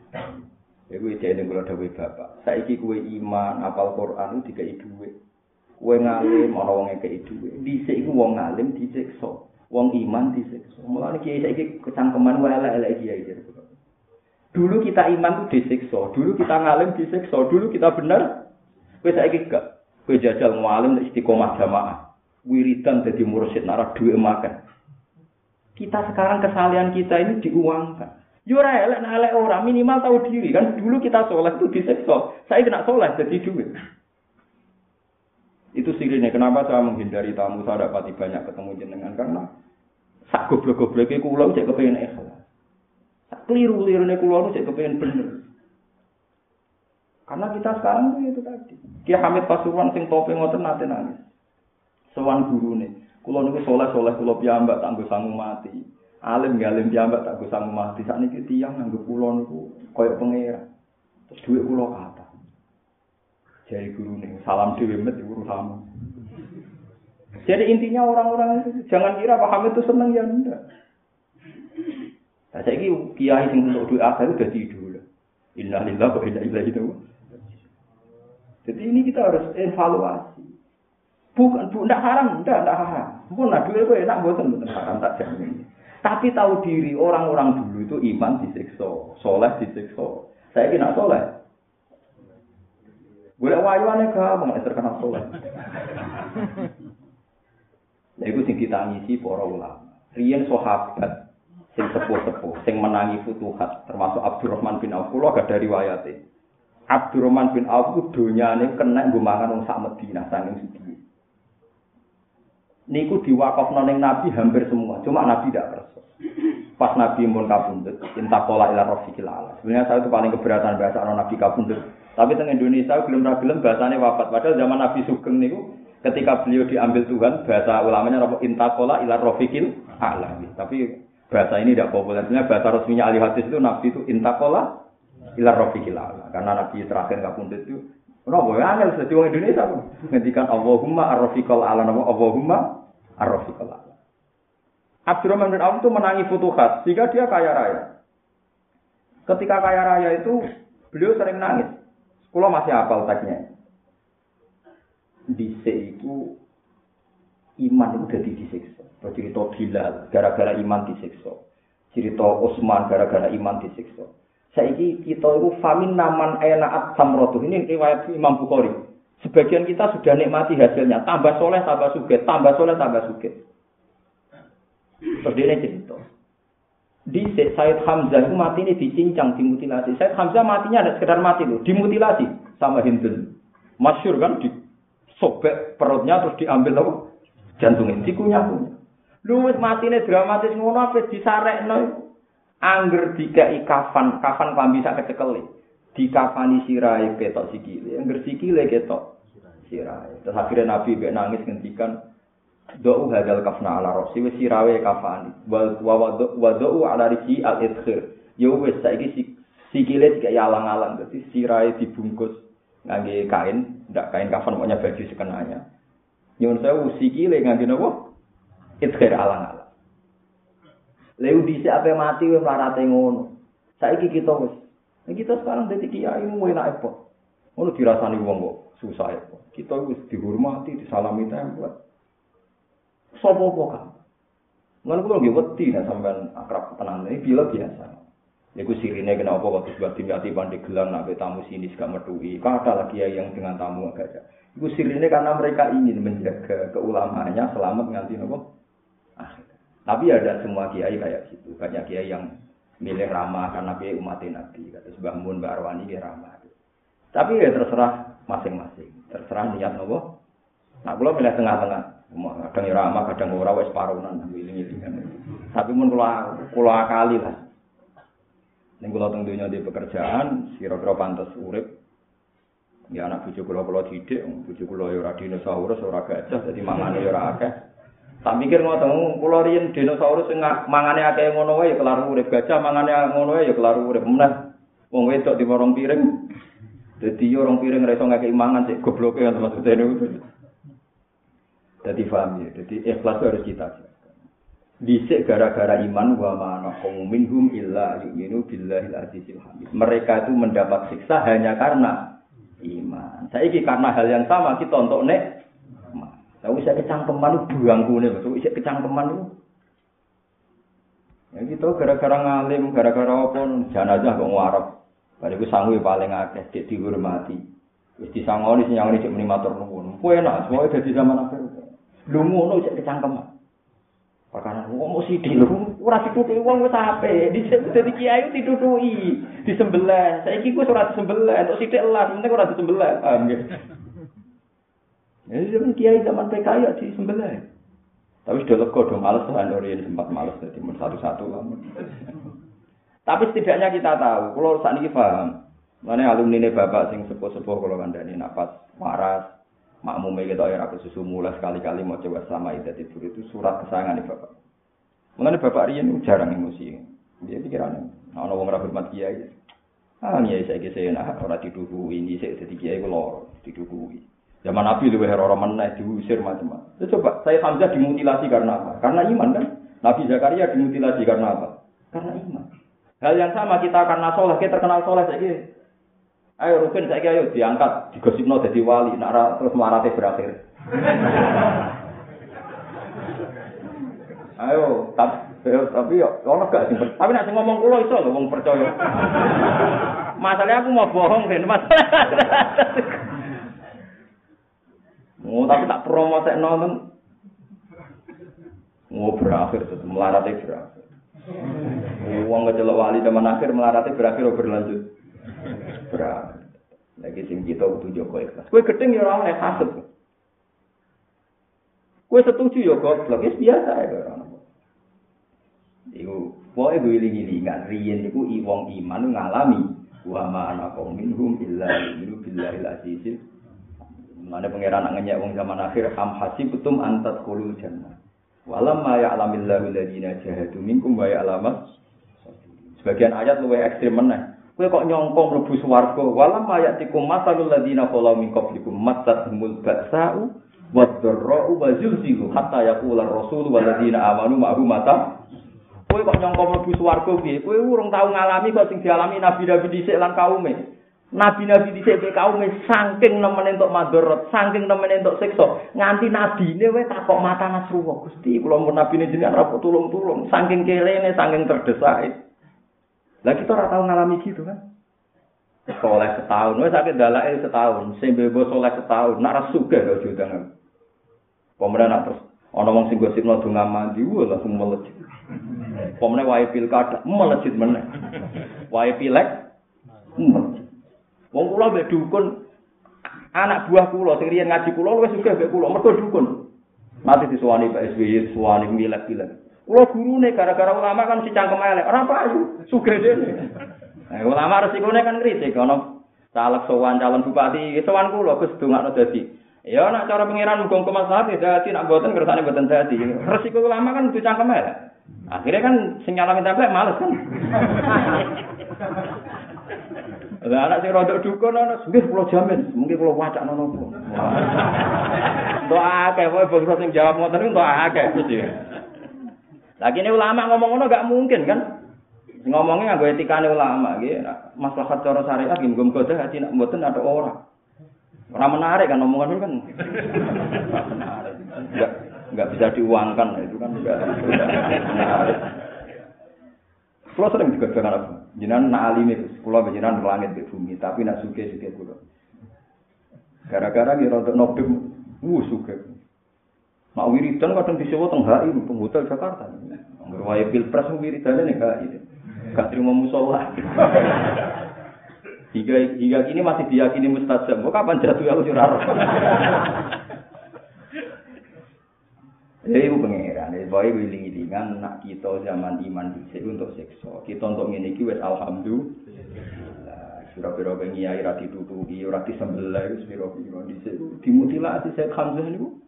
Iku iki jeneng kula dawuh Bapak. Saiki kowe iman, apal Quran dikai dhuwit. Kowe ngalim ana wong ngekeki dhuwit. Dhisik iku wong ngalim disiksa. Wong iman disiksa. Mulane kiai saiki kecangkeman wae elek-elek kiai Dulu kita iman itu disiksa, dulu kita ngalim disiksa, dulu kita benar Kowe saiki gak kowe jajal ngalim istiqomah jamaah. Wiridan dadi mursyid nara duwe makan. Kita sekarang kesalahan kita ini diuangkan. Yo ora elek nek elek ora minimal tahu diri kan dulu kita sholat itu disekso. Saya kena sholat jadi duit. Itu sirine kenapa saya menghindari tamu saya dapati banyak ketemu jenengan karena sak goblok-gobloke kula cek kepengin ikhlas. Sak kliru-lirune kula cek kepengin bener. Karena kita sekarang tuh itu tadi. Ki Hamid Pasuruan sing tope ngoten nate nangis. Sowan gurune. Kula niku soleh-soleh kula piyambak tak sangu mati. alim gak alim jambak tak gue sanggup mati saat ini tiang nggak pulau niku koyok pengira terus duit pulau kata jadi guru nih salam dewi met guru kamu jadi intinya orang-orang itu jangan kira paham itu seneng ya enggak nah, saya ini kiai sing untuk duit akhir udah tidur innalillah wa inna ilaihi itu jadi ini kita harus evaluasi bukan bu ndak haram ndak ndak haram pun nah duit gue enak buatan buatan haram tak jamin Tapi tahu diri orang-orang dulu itu iman disiksa, soleh disiksa. Saya kira soleh. Boleh wayuannya gampang, terkenal soleh. *laughs* Nah, itu sing kita ngisi para ulama. Rian sahabat sing sepuh-sepuh, sing menangi futuhat, termasuk Abdurrahman bin Auf. Kulo agak dari wayate. Abdurrahman bin Auf itu donyane kena nggo mangan wong sak Madinah saking sugih. Niku diwakafno ning Nabi hampir semua, cuma Nabi tidak kersa. Pas Nabi pun kabundut, intakola ila. Sebenarnya saya itu paling keberatan bahasa orang Nabi kabundut. Tapi teng Indonesia belum belum bahasanya wafat. Padahal zaman Nabi Sugeng niku ketika beliau diambil Tuhan, bahasa ulamanya apa intakola ila rofiqil ala. Tapi bahasa ini tidak populer. Sebenarnya bahasa resminya ahli hadis itu Nabi itu intakola ila rofiqil ala. Karena Nabi terakhir kabundut itu Kenapa ya angel sedih orang Indonesia ngendikan Allahumma ar-rafiqal ala nama Allahumma ar-rafiqal ala. Abdurrahman bin Auf itu menangi futuhat, sehingga dia kaya raya. Ketika kaya raya itu, beliau sering nangis. Kalau masih apal teksnya. Di itu, iman itu jadi disiksa. Cerita Bilal, gara-gara iman disiksa. Cerita Utsman, gara-gara iman disiksa. Saiki kita itu famin naman enaat samrotuh. Ini riwayat Imam Bukhari. Sebagian kita sudah nikmati hasilnya. Tambah soleh, tambah suge. Tambah soleh, tambah suge. Terus dia cerita. Di Said Hamzah itu mati ini dicincang, dimutilasi. Said Hamzah matinya ada sekedar mati loh, dimutilasi sama Hindun. Masyur kan, disobek perutnya terus diambil loh jantungnya, sikunya punya. Lu mati ini dramatis ngono apa no. Angger dikai kafan, kafan klambi sak. Di kafani sirai ketok sikile, angger sikile ketok sirai. Terus akhirnya Nabi nangis ngendikan do'u hadal kafna ala rosi wis sirawe kafani wa ala risi al idkhir. Yo wis saiki sikile dikai alang-alang. Dadi sirahe dibungkus ngangge kain ndak kain kafan pokoknya baju sekenanya. Nyuwun saya sikile ngangge napa idkhir alang-alang Leu dhisik ape mati wis larate ngono. Saiki kita wis. Kita sekarang dadi kiai mu enak apa? Ngono dirasani wong kok susah apa. Kita wis dihormati, disalami tempel. Sopo apa kan? Ngan kula nggih wedi nek sampean akrab tenan iki bila biasa. Iku sirine kenapa kok sebab dimati pandi gelang nak tamu sini gak metuhi. Kata lagi yang dengan tamu agak ada. Iku sirine karena mereka ingin menjaga keulamanya selamat nganti nopo akhir. Tapi ada semua kiai kayak gitu. Banyak kiai yang milih ramah karena kiai umat Nabi. Kata sebab Mun Mbak Arwani dia ramah. Tapi ya terserah masing-masing. Terserah niat nopo. Nah, kalau milih tengah-tengah. kadang ramah, kadang ora wis parunan ngiling-ngilingan. Tapi mun kula kula akali lah. Ning kula teng donya di pekerjaan, kira-kira pantes urip. Ya anak bojo kula kula didik, bojo kula ya ora dinosaurus, ora gajah, dadi mangane ya ora akeh. Tak mikir ngoten, kula riyen dinosaurus sing mangane akeh ngono wae ya kelar urip, gajah mangane ngono wae ya kelar urip. Meneh wong wedok di warung piring. Dadi yo orang piring reso ngakei mangan sik gobloke ya maksudnya niku. Jadi paham ya. Jadi ikhlas harus kita Disik gara-gara iman wa mana minhum illa yu'minu billahil azizil hamid. Mereka itu mendapat siksa hanya karena iman. Saya ini karena hal yang sama kita untuk nek. Tahu saya kecangkeman itu buang kune, tahu saya kecangkeman itu. Ya gitu gara-gara ngalim, gara-gara apa jenazah kok ngarep. Bari ku sanggup paling akeh dik dihormati. Wis disangoni sing nyangoni cek muni matur nuwun. Kuwi enak, semua dadi zaman akhir. Lu ngono cek kecangkeman. Perkara wong sithik lho, ora ditutuki wong wis ape. Dhisik dadi kiai ditutuki, disembelih. Saiki ku ora disembelih, entuk sithik elas, penting ora disembelih. Paham nggih? Ya zaman kiai zaman PKI ya disembelih. Tapi sudah lega, udah males tuh Andori sempat males jadi satu-satu lah. Tapi setidaknya kita tahu, kalau saat ini paham, mana alumni ini bapak sing sepuh-sepuh kalau kandani nafas waras, makmumnya kita ya aku susu mulai sekali-kali mau coba sama ida tidur itu surat kesayangan nih bapak. Mengenai bapak Rian jarang emosi. Dia pikirannya, nah orang orang hormat kiai. Ah kiai saya kisah nah orang tidur ini saya jadi kiai kalau tidur Zaman Nabi lebih orang mana diusir macam-macam. Ya, coba saya Hamzah dimutilasi karena apa? Karena iman kan? Nabi Zakaria dimutilasi karena apa? Karena iman. Hal yang sama kita karena soleh, kita terkenal soleh saya Ayo Rukin saya ayo diangkat, digosipno jadi wali, nak terus marate berakhir. *laughs* ayo, tapi tapi yo ono gak sih. Tapi nak ngomong kulo iso lho wong percaya. *laughs* Masalahnya aku mau bohong kan, masalah. *laughs* Oh, tapi tak promo saya nonton. Oh, berakhir itu melaratnya berakhir. Uang kecelok wali zaman akhir melaratnya berakhir oh berlanjut. Berakhir. Lagi sing kita butuh Joko ikhlas. Kue gedeng ya orang yang hasut. Kue setuju ya goblok, itu biasa ya orang. Iku, pokoknya gue iling-ilingan, riyen iku iwong iman ngalami. Wa ma anakum minhum illa minhu billahi al-azizil Mana pangeran nak ngenyek wong zaman akhir am hasibtum antat khulul jannah. Walam ma ya'lamillahu alladziina jahadu minkum wa ya'lamas. Sebagian ayat luwih ekstrem meneh. Kowe kok nyongko mlebu swarga. Walam ma ya'tikum masalul ladziina qalu min qablikum matsahumul ba'sa'u wad-dharra'u wa zulzilu hatta yaqula ar-rasul wal ma'hu mata. Kowe kok nyongko mlebu swarga piye? Kowe urung tau ngalami kok sing dialami nabi-nabi dhisik lan kaume. Nabi-nabi di sini kaum saking nemen entuk madorot, saking nemen entuk siksa, nganti nabi wes takok mata nasruwa. Gusti, kalau mau nabi ini jenengan rapot tulung-tulung, saking kelene, saking terdesak. Lah kita ora tau ngalami gitu kan? Soleh setahun, wes sakit dalai setahun, sing bebo soleh setahun, nak rasuke gak judangan. Pemerintah nak terus, ono wong sing gosip no donga mandi, wah langsung melejit. Pemerintah wae pilkada, melejit meneh. Wae pilek, melejit. Wong kula mbek dukun anak buah kula sing riyen ngaji kula wis sugih mbek kula mergo dukun. Mati disuwani Pak SBY, suwani milek-milek. Kula gurune gara-gara ulama kan si cangkem elek, ora payu, sugih dene. Nah, ulama resikone kan kritik ana caleg sowan calon bupati, sowan kula Gus dongakno dadi. Ya nak cara pengiran muga kemaslahat ya dadi nak boten kersane boten dadi. Resiko ulama kan kudu cangkem elek. Akhirnya kan sing nyala minta males kan. *laughs* Lah anak sing rodok dukun ana nggih kula jamin, mungkin kula wacana nopo. Ndo akeh wae bangsa sing jawab ngoten niku ndo akeh mesti. Lagi ini ulama ngomong ngono gak mungkin kan? Ngomongnya nganggo etikane ulama nggih, maslahat cara syariat nggih muga-muga hati nak mboten ada orang. Ora menarik kan omongan itu kan. menarik. Enggak enggak bisa diuangkan itu kan enggak menarik. Kalau sering juga dengan apa? Jinan nak alim itu, kalau jinan langit di bumi, tapi nak suke suke kulo. Gara-gara dia untuk nobim, wuh suke. Mak wiridan kadang disebut tengah ini, penghotel Jakarta. Ngerwaya pilpres wiridannya nih ini. Gak terima musola. *laughs* hingga hingga kini masih diyakini mustajab. Mau kapan jatuh aku curah? Jadi *laughs* itu pengeran, jadi boy wiling-wilingan nak kita zaman iman dhisik untuk sekso. Kita untuk ngene iki wis alhamdulillah. Sira-sira pengiai ra ditutuki, ora disembelih wis pira-pira dhisik dimutilasi Syekh Hamzah niku.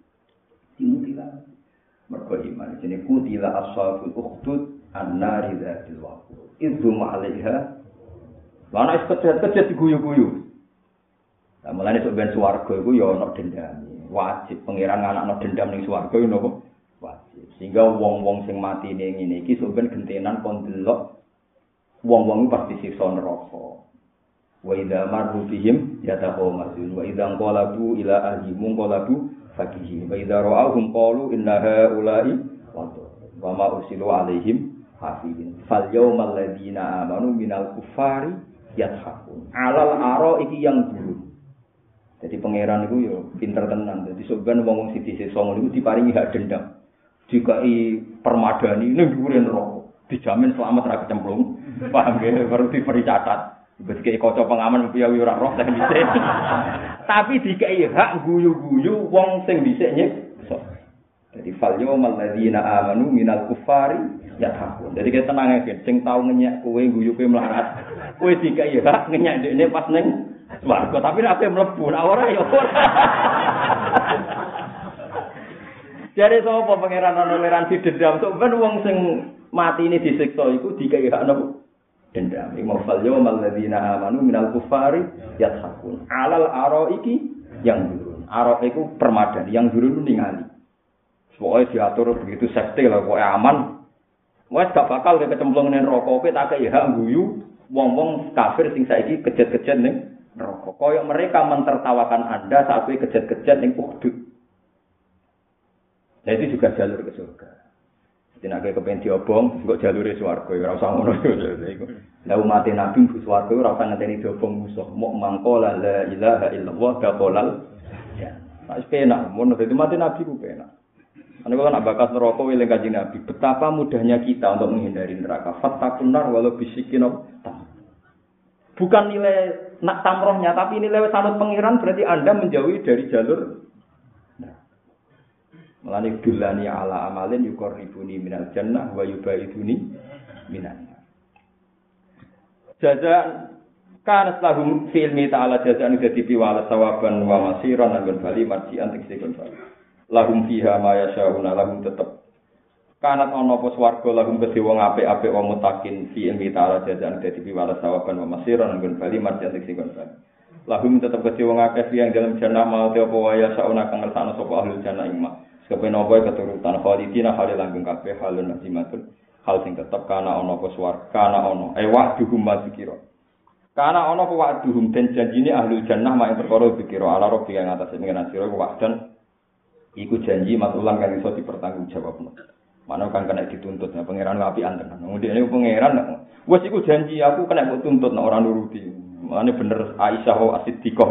Dimutilasi. Mergo iman jenenge kutila ashabul ukhdud an-nari dzatil waqud. Idzu ma'alaiha. Wana is kejet-kejet diguyu-guyu. Lah mulane sok ben swarga iku ya ana dendam. Wajib pangeran anak-anak dendam ning swarga yo napa? Sehingga wong-wong sing mati ning ngene iki sampeyan gentenan kon delok wong-wong pasti siksa neraka. Wa idza marru bihim yataqawmazun wa idza qalabu ila ahlihim qalabu fakihi wa idza ra'awhum qalu inna haula'i wa ma usilu alaihim hafidin. Fal yawmal ladzina amanu minal kufari yathakun. Alal aro iki yang dulu. Jadi pangeran itu yo pinter tenan. Jadi sebenarnya wong sisi sisi songo itu diparingi hak dendam. Dikai permadani ning dhuwure neraka. Dijamin selamat ra kecemplung. *laughs* Paham nggih? Baru diberi catat. Kaya kaca pengaman piye ora roh dhisik. *laughs* Tapi dikai hak guyu-guyu wong sing dhisik nyiksa. Jadi fal yawmal ladzina amanu minal kufari yathakun. Jadi kita tenang aja, sing tau ngenyek kowe guyu kowe melarat. Kowe dikai hak ngenyek dekne pas ning swarga, tapi nek ape mlebu ora ya ora. *laughs* Jadi sapa pangeran toleransi dendam? Sok ben wong sing mati ini disiksa iku nopo? dendam. Iku fal yawmal ladzina amanu minal kufari yathakun. Alal araiki yang durun. Aro iku permadani, yang durun ningali. Pokoknya diatur begitu safety lah, pokoknya aman. Wes gak bakal ke kecemplung ning neraka, kowe tak hak guyu wong-wong kafir sing saiki kejet-kejet ning neraka. Kaya mereka mentertawakan Anda saat kowe kejet-kejet ning. Jadi juga jalur ke surga. Jadi nak kepengen diobong, kok jalure swarga ora usah ngono. *laughs* Lah umat Nabi bu swarga ora usah ngenteni diobong musuh. Mok mangkola la ilaha illallah daqolal. Ya. Nah, penak, mun dadi mati Nabi ku penak. Ane kalau nak bakas neraka wiling kaji Nabi, betapa mudahnya kita untuk menghindari neraka. Fattakunar walau bisikin Bukan nilai nak tamrohnya, tapi nilai sanut pengiran berarti Anda menjauhi dari jalur Melani dulani ala amalin yukorribuni minal jannah wa yubaiduni minan. Jazaan kan lahum fi ilmi ta'ala jazaan dadi piwala sawaban wa masiran lan bali marjian tekse kon lahum fiha ma yasyauna lahum tetep. Kanat ana apa swarga lahum kedhe wong apik-apik wong mutakin fi ilmi ta'ala jajan dadi piwala sawaban wa masiran nggon bali marjan sing kon lahum tetep kedhe wong akeh yang dalam jannah mau te apa waya kang ngersano sapa ahli jannah ing mak sepen apa keturutan khalidina hale langgeng kabeh halun nazimatun hal sing tetep kana ana apa swarga kana ana e wa'duhum mazkira kana ana apa wa'duhum den janjine ahli jannah mak perkara dikira ala rabbi kang atas ing ngira wa'dan iku janji matulang kan iso dipertanggungjawabno. Mana kan kena dituntut ya pangeran api anten. Kemudian ini pangeran wes iku janji aku kena mbok tuntut nek ora nuruti. Mane bener Aisyah wa Siddiqah.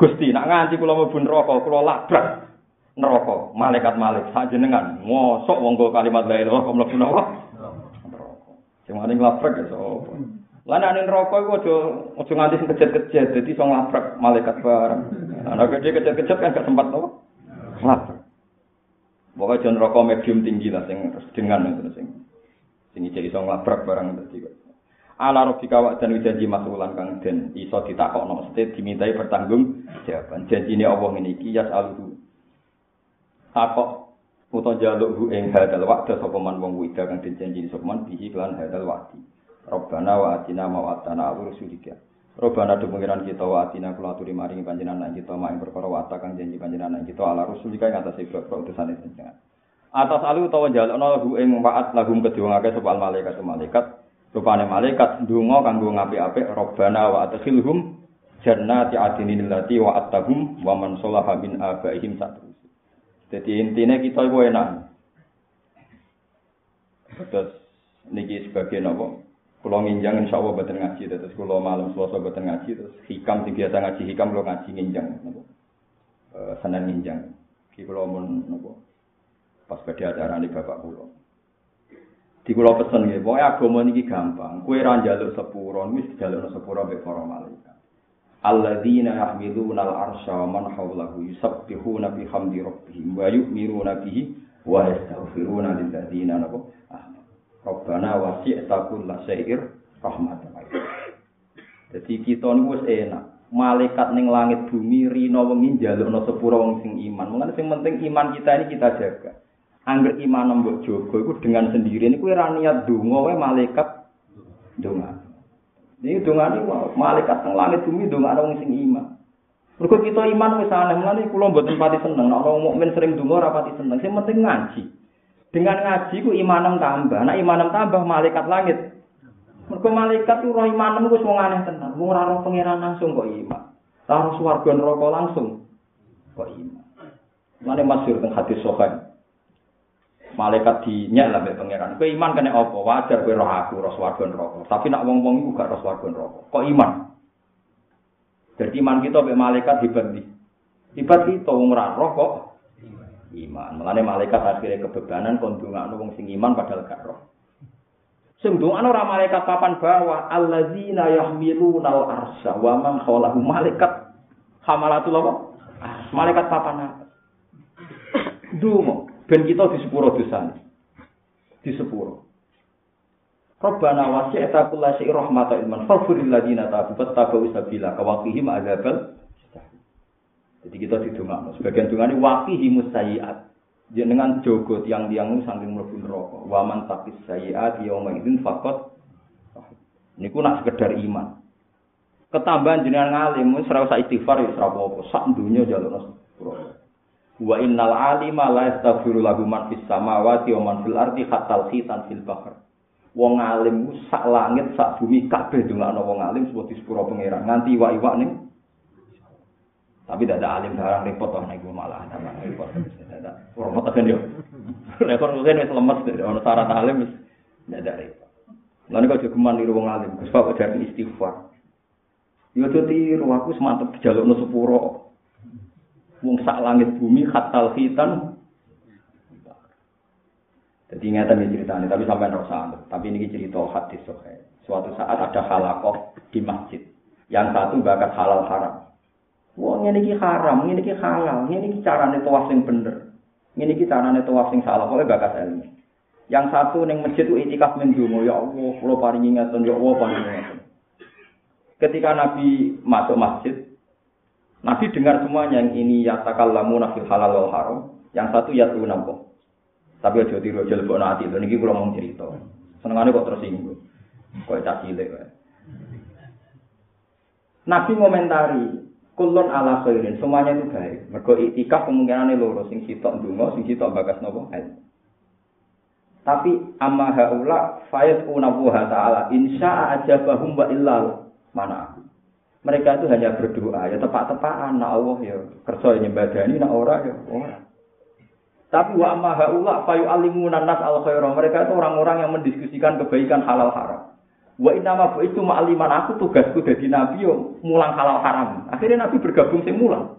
Gusti nak nganti kula mlebu neraka kula labrak neraka malaikat malik sajenengan ngosok wong kalimat la ilaha illallah mlebu neraka. Sing ngene labrak ya sapa. Lan nek neraka iku aja aja nganti sing kejet-kejet dadi iso labrak malaikat bareng. Ana kejet-kejet kan gak sempat to. Lapar. Pokoknya jangan rokok medium tinggi lah, sing dengan itu sing. Sini jadi so ngelabrak barang tadi. Ala robi kawak dan janji masulan kang den iso ditakok no mesti dimintai bertanggung jawaban. Janji Allah ini kias aluhu. Takok uto jaluk hu ing hadal waktu sopaman wong wida kang den janji sopaman bihi kelan hadal wakti. Robbana wa atina ma wa atana awu rasulika. Robana do pengiran kita wa atina kula aturi maringi panjenengan kita mak perkara wa kang janji panjenengan kita ala rasul ing atas ibro utusan panjenengan. Atas alu utawa jalukna hu ing waat lahum kedua ngake sapa malaikat malaikat rupane malaikat ndonga kanggo ngapik-apik Robana wa adkhilhum jannati adinin lati wa attahum wa man salaha min abaihim satrus. Jadi intinya kita iku enak. Terus niki sebagai nopo? Kulo nginjang insya Allah buatan ngaji, terus kulo malam selasa buatan ngaji, terus hikam sing biasa ngaji hikam kulo ngaji nginjang, nopo. E, Senin nginjang. Ki kulo mun nopo. Pas pada acara ini bapak kulo. Di kulo pesen ya, pokoknya agama ini gampang. Kue ranjaluk sepuro, wis jaluk sepuro be malaikat. Alladzina yahmiluna al-arsha wa man hawlahu yusabbihuna bihamdi rabbihim wa yu'minuna bihi wa yastaghfiruna lil ladzina nabo. Ah, Rabbana wasi'ta kulla syai'ir rahmatan. Jadi kita niku wis enak. Malaikat ning langit bumi rina wengi njalukno sepuro wong sing iman. Mulane sing penting iman kita ini kita jaga. Angger iman mbok jaga iku dengan sendiri niku ora niat donga wae malaikat donga. Ini niku malaikat ning langit bumi donga wong sing iman. Mergo kita iman wis aneh, mulane kula mboten pati seneng nek wong mukmin sering donga ora pati seneng. Sing penting ngaji. Dengan ngaji ku imanem tambah. Nah imanem tambah malaikat langit. Mergo malaikat ku roh imanem ku wong aneh. Wong ora roh pangeran langsung kok iman. Ora roh swarga neraka langsung kok iman. Mane masyhur teng hadis sahih. Malaikat dinyek lah pangeran. Kowe iman kene apa? Wajar kowe roh aku roh swarga. Tapi nak wong-wong iku gak roh swarga. Kok iman? Jadi iman kita mbek malaikat nih. Hebat kita wong ora roh kok iman. Mulane malaikat akhirnya kebebanan kon ndongakno wong sing iman padahal gak roh. Sing ora malaikat papan bawah, alladzina yahmiluna al-arsya wa man khalahu malaikat hamalatul apa? Malaikat papan atas. Dungo ben kita di sepuro dosane. Di sepuro. Rabbana wasi'ta kulla syai'in rahmatan ilman faghfir lil ladzina tabu fattabu sabila kawaqihim adzabal Jadi kita didongakno. Sebagian dongane waqihi musayyiat. Jenengan jogo tiang-tiang saking mlebu neraka. Wa man taqis sayyiat yauma idzin faqat niku nak sekedar iman. Ketambahan jenengan ngalim wis ora istighfar wis ora apa-apa. Sak donya jalukno sepuro. Wa innal alima la yastaghfiru lahu man fis samawati wa man fil ardi hatta khitan fil bahr. Wong alim sak langit sak bumi kabeh dongakno wong alim sebut di sepuro pangeran nganti iwak-iwak ning Tapi tidak ada alim barang repot toh nek malah tambah repot. Repot kan yo. Rekor mungkin wis lemes ono syarat alim tidak ada repot. Lalu kau juga niru wong alim, Gus Pak istighfar. Yo tiru aku semantep jalukno sepuro. Wong sak langit bumi khatal khitan. Jadi ingatan ini ceritanya, tapi sampai rasa Tapi ini cerita hadis sokai. Suatu saat ada halakoh di masjid. Yang satu bakat halal haram. Wah, ini ki haram, ini ki halal, ini ki carane tawaf sing bener. Ini ki carane tawaf sing salah, pokoknya bakas ilmu. Yang satu neng masjid itu itikaf mendungo, ya Allah, kalau paling ingatan, ya Allah paling ingatan. Ketika Nabi masuk masjid, Nabi dengar semuanya yang ini ya takallamu nafil halal wal haram, yang satu ya tuh nampo. Tapi aja tiru aja lebok nanti, ini kita mau cerita. Senengannya kok tersinggung, kok caci Nabi ngomentari, kulon ala khairin. Semuanya itu baik. Mergo iktikaf kemungkinan loro sing sitok ndonga sing sitok bagas nopo ilmu tapi amma haula fayat unabuha ta'ala insya ajabahum wa illal. Mana mereka itu hanya berdoa ya tepat-tepatan nak Allah ya kerja nyembadani nak ora ya ora tapi wa amma haula fayu alimuna nas al khairah mereka itu orang-orang yang mendiskusikan kebaikan halal haram Wa inna ma itu ma'aliman aku tugasku jadi nabi yo mulang halal haram. Akhirnya nabi bergabung sing mulang.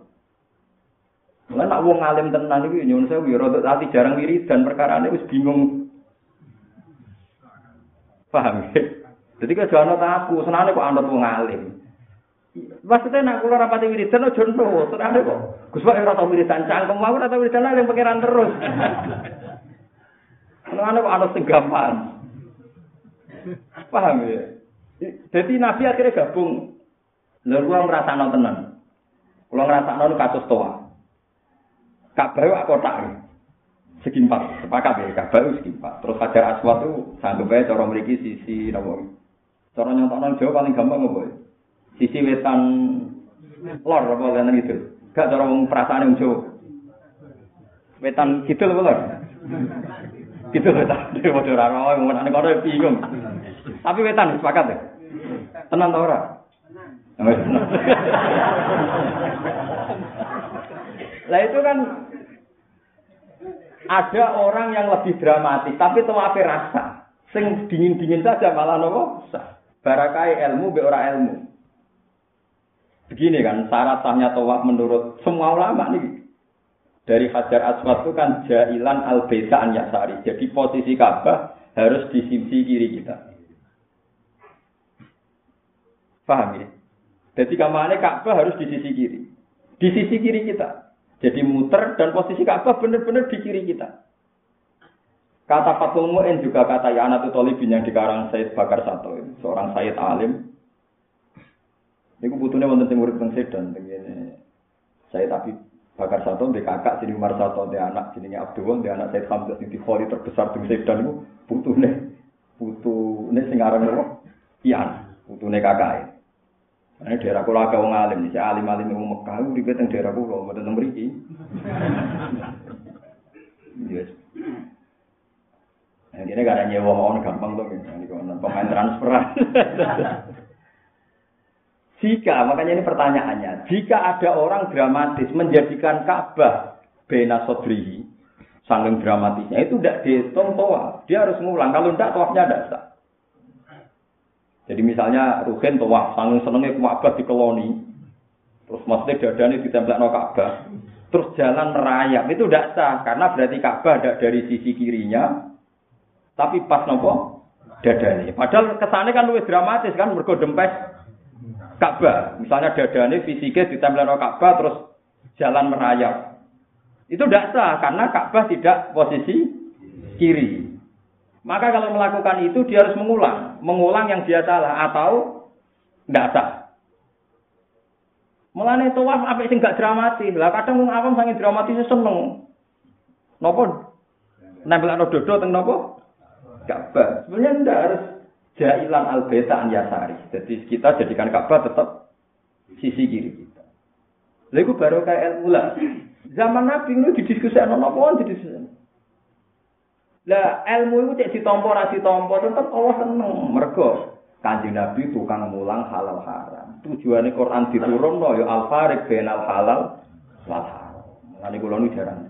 Mulai nak wong alim tenan iki nyuwun sewu ya rada ati jarang dan perkara ini wis bingung. Paham ya? Jadi kan jangan aku, senane kok anut wong alim. Maksudnya nak kula rapati wiridan aja nurut, senane kok. Gus Pak ora tau wiridan cangkem, aku ora tau wiridan alim pangeran terus. *laughs* Senane kok anut sing gampang. Paham ya? Jadi Nabi akhirnya gabung. Lalu gua merasa tenan. Kalau ngerasa non kasus toa. Ka'bah itu kotak segi empat, sepakat ya. Ka'bah itu segi empat. Terus Hajar Aswad itu sanggup cara memiliki sisi nopo. Cara nyontok Jawa paling gampang apa ya? Sisi wetan lor apa lain gitu. Gak cara wong perasaan yang Jawa. Wetan gitu loh lor. Gitu wetan. Dia mau ora mau nang kono bingung. Tapi wetan sepakat ya? Tenang tau ora? Lah itu kan ada orang yang lebih dramatis, tapi apa rasa. Sing dingin-dingin saja malah nopo Barakai ilmu be ora ilmu. Begini kan syarat sahnya tawaf menurut semua ulama nih. Dari Hajar Aswad itu kan jailan al an yasari. Jadi posisi Ka'bah harus di sisi kiri kita. Paham ya? Jadi kamarnya Ka'bah harus di sisi kiri. Di sisi kiri kita. Jadi muter dan posisi Ka'bah benar-benar di kiri kita. Kata Fatul Mu'in juga kata Yana Tolibin yang dikarang Said Bakar Sato. Seorang Said Alim. Ini butuhnya wonten sing urip teng Sedan begini. Said Abi Bakar Sato di kakak sini Umar Sato di anak sini Abdul di anak Said Hamzah di kholi terbesar teng Sedan itu butuhnya butuhnya sing aran apa? Ian, butuhnya kakak. Ini daerah kula agak wong alim, si alim-alim wong Mekah itu ribet yang daerah kula, mboten teng mriki. Yes. Ini gak ada nyewa mau gampang tuh, ini pemain transfer. Jika, makanya ini pertanyaannya, jika ada orang dramatis menjadikan Ka'bah bena sodrihi, saking dramatisnya, itu tidak dihitung toa. Dia harus ngulang, kalau tidak toafnya tidak sah. Jadi misalnya Ruhin tawaf, sanging senengnya Ka'bah di koloni, terus maksudnya dadanya ditempelkan no Ka'bah, terus jalan merayap itu tidak sah karena berarti Ka'bah ada dari sisi kirinya tapi pas nopo dadane. Padahal kesannya kan lebih dramatis kan mergo dempes Ka'bah. Misalnya dadane fisiknya ditempel Ka'bah terus jalan merayap. Itu tidak sah karena Ka'bah tidak posisi kiri. Maka kalau melakukan itu dia harus mengulang, mengulang yang dia salah atau tidak sah. Mulane tawaf apa sing gak dramatis. Lah kadang wong awam sange dramatis seneng. Napa? Nempel dodo teng napa? Ka'bah. Sebenarnya ndak harus jailan al beta an yasari. Jadi kita jadikan Ka'bah tetap sisi kiri kita. Lha iku baru kayak ilmu lah. Zaman Nabi itu didiskusikan apa didiskusikan. Lah ilmu itu cek ditompo ra ditompo tetep Allah seneng mergo Kanjeng Nabi tukang mulang halal haram. Tujuannya Quran diturun no, ya al farik benal halal wal haram. Nanti kalau nu jarang.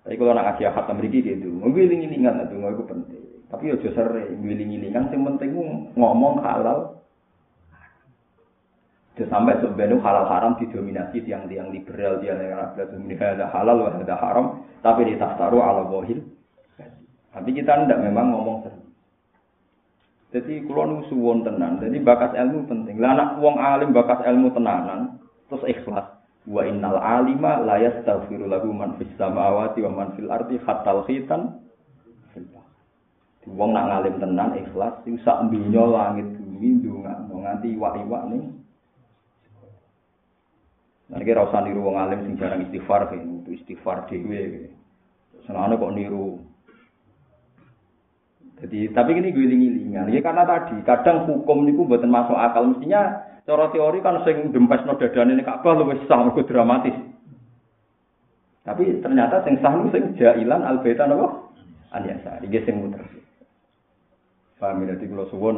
Tapi kalau nak kasih akad memiliki gitu, ngiling ngilingan itu nggak itu penting. Tapi ya justru ngiling ngilingan, yang penting ngomong halal. Itu sampai sebenarnya halal haram didominasi tiang-tiang liberal, tiang yang ada halal, ada haram, tapi di tasaru ala bohil. Tapi kita tidak memang ngomong sering. Jadi kalau suwon tenan, jadi bakas ilmu penting. Lah anak wong alim bakas ilmu tenanan, terus ikhlas. Wa innal alima la yastaghfiru lahu man fis samawati wa man fil ardi hatta. Wong nak ngalim tenan ikhlas, iku sak dunya langit bumi ndongakno nganti iwak-iwak ning Nah, ini rasa niru wong alim sing jarang istighfar, itu istighfar dhewe. Senane kok niru Jadi tapi ini giling-gilingan. Ya karena tadi kadang hukum niku buatan masuk akal mestinya cara teori kan sing dempes no dadane ini Ka'bah luwih sah mergo dramatis. Tapi ternyata sing sah niku sing jailan al beta napa? Aniasa. Iki sing muter. Paham ya kula suwun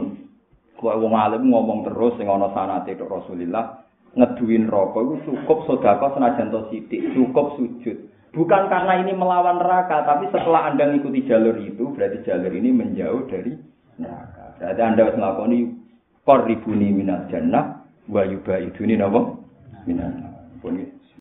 kok wong alim ngomong terus sing ana sanate tok Rasulillah ngeduin rokok itu cukup sedekah senajan to sithik, cukup sujud. Bukan karena ini melawan neraka, tapi setelah Anda mengikuti jalur itu, berarti jalur ini menjauh dari neraka. Berarti Anda harus melakukan ini, korribuni minat jannah, wa yuba iduni nabo minat. Pun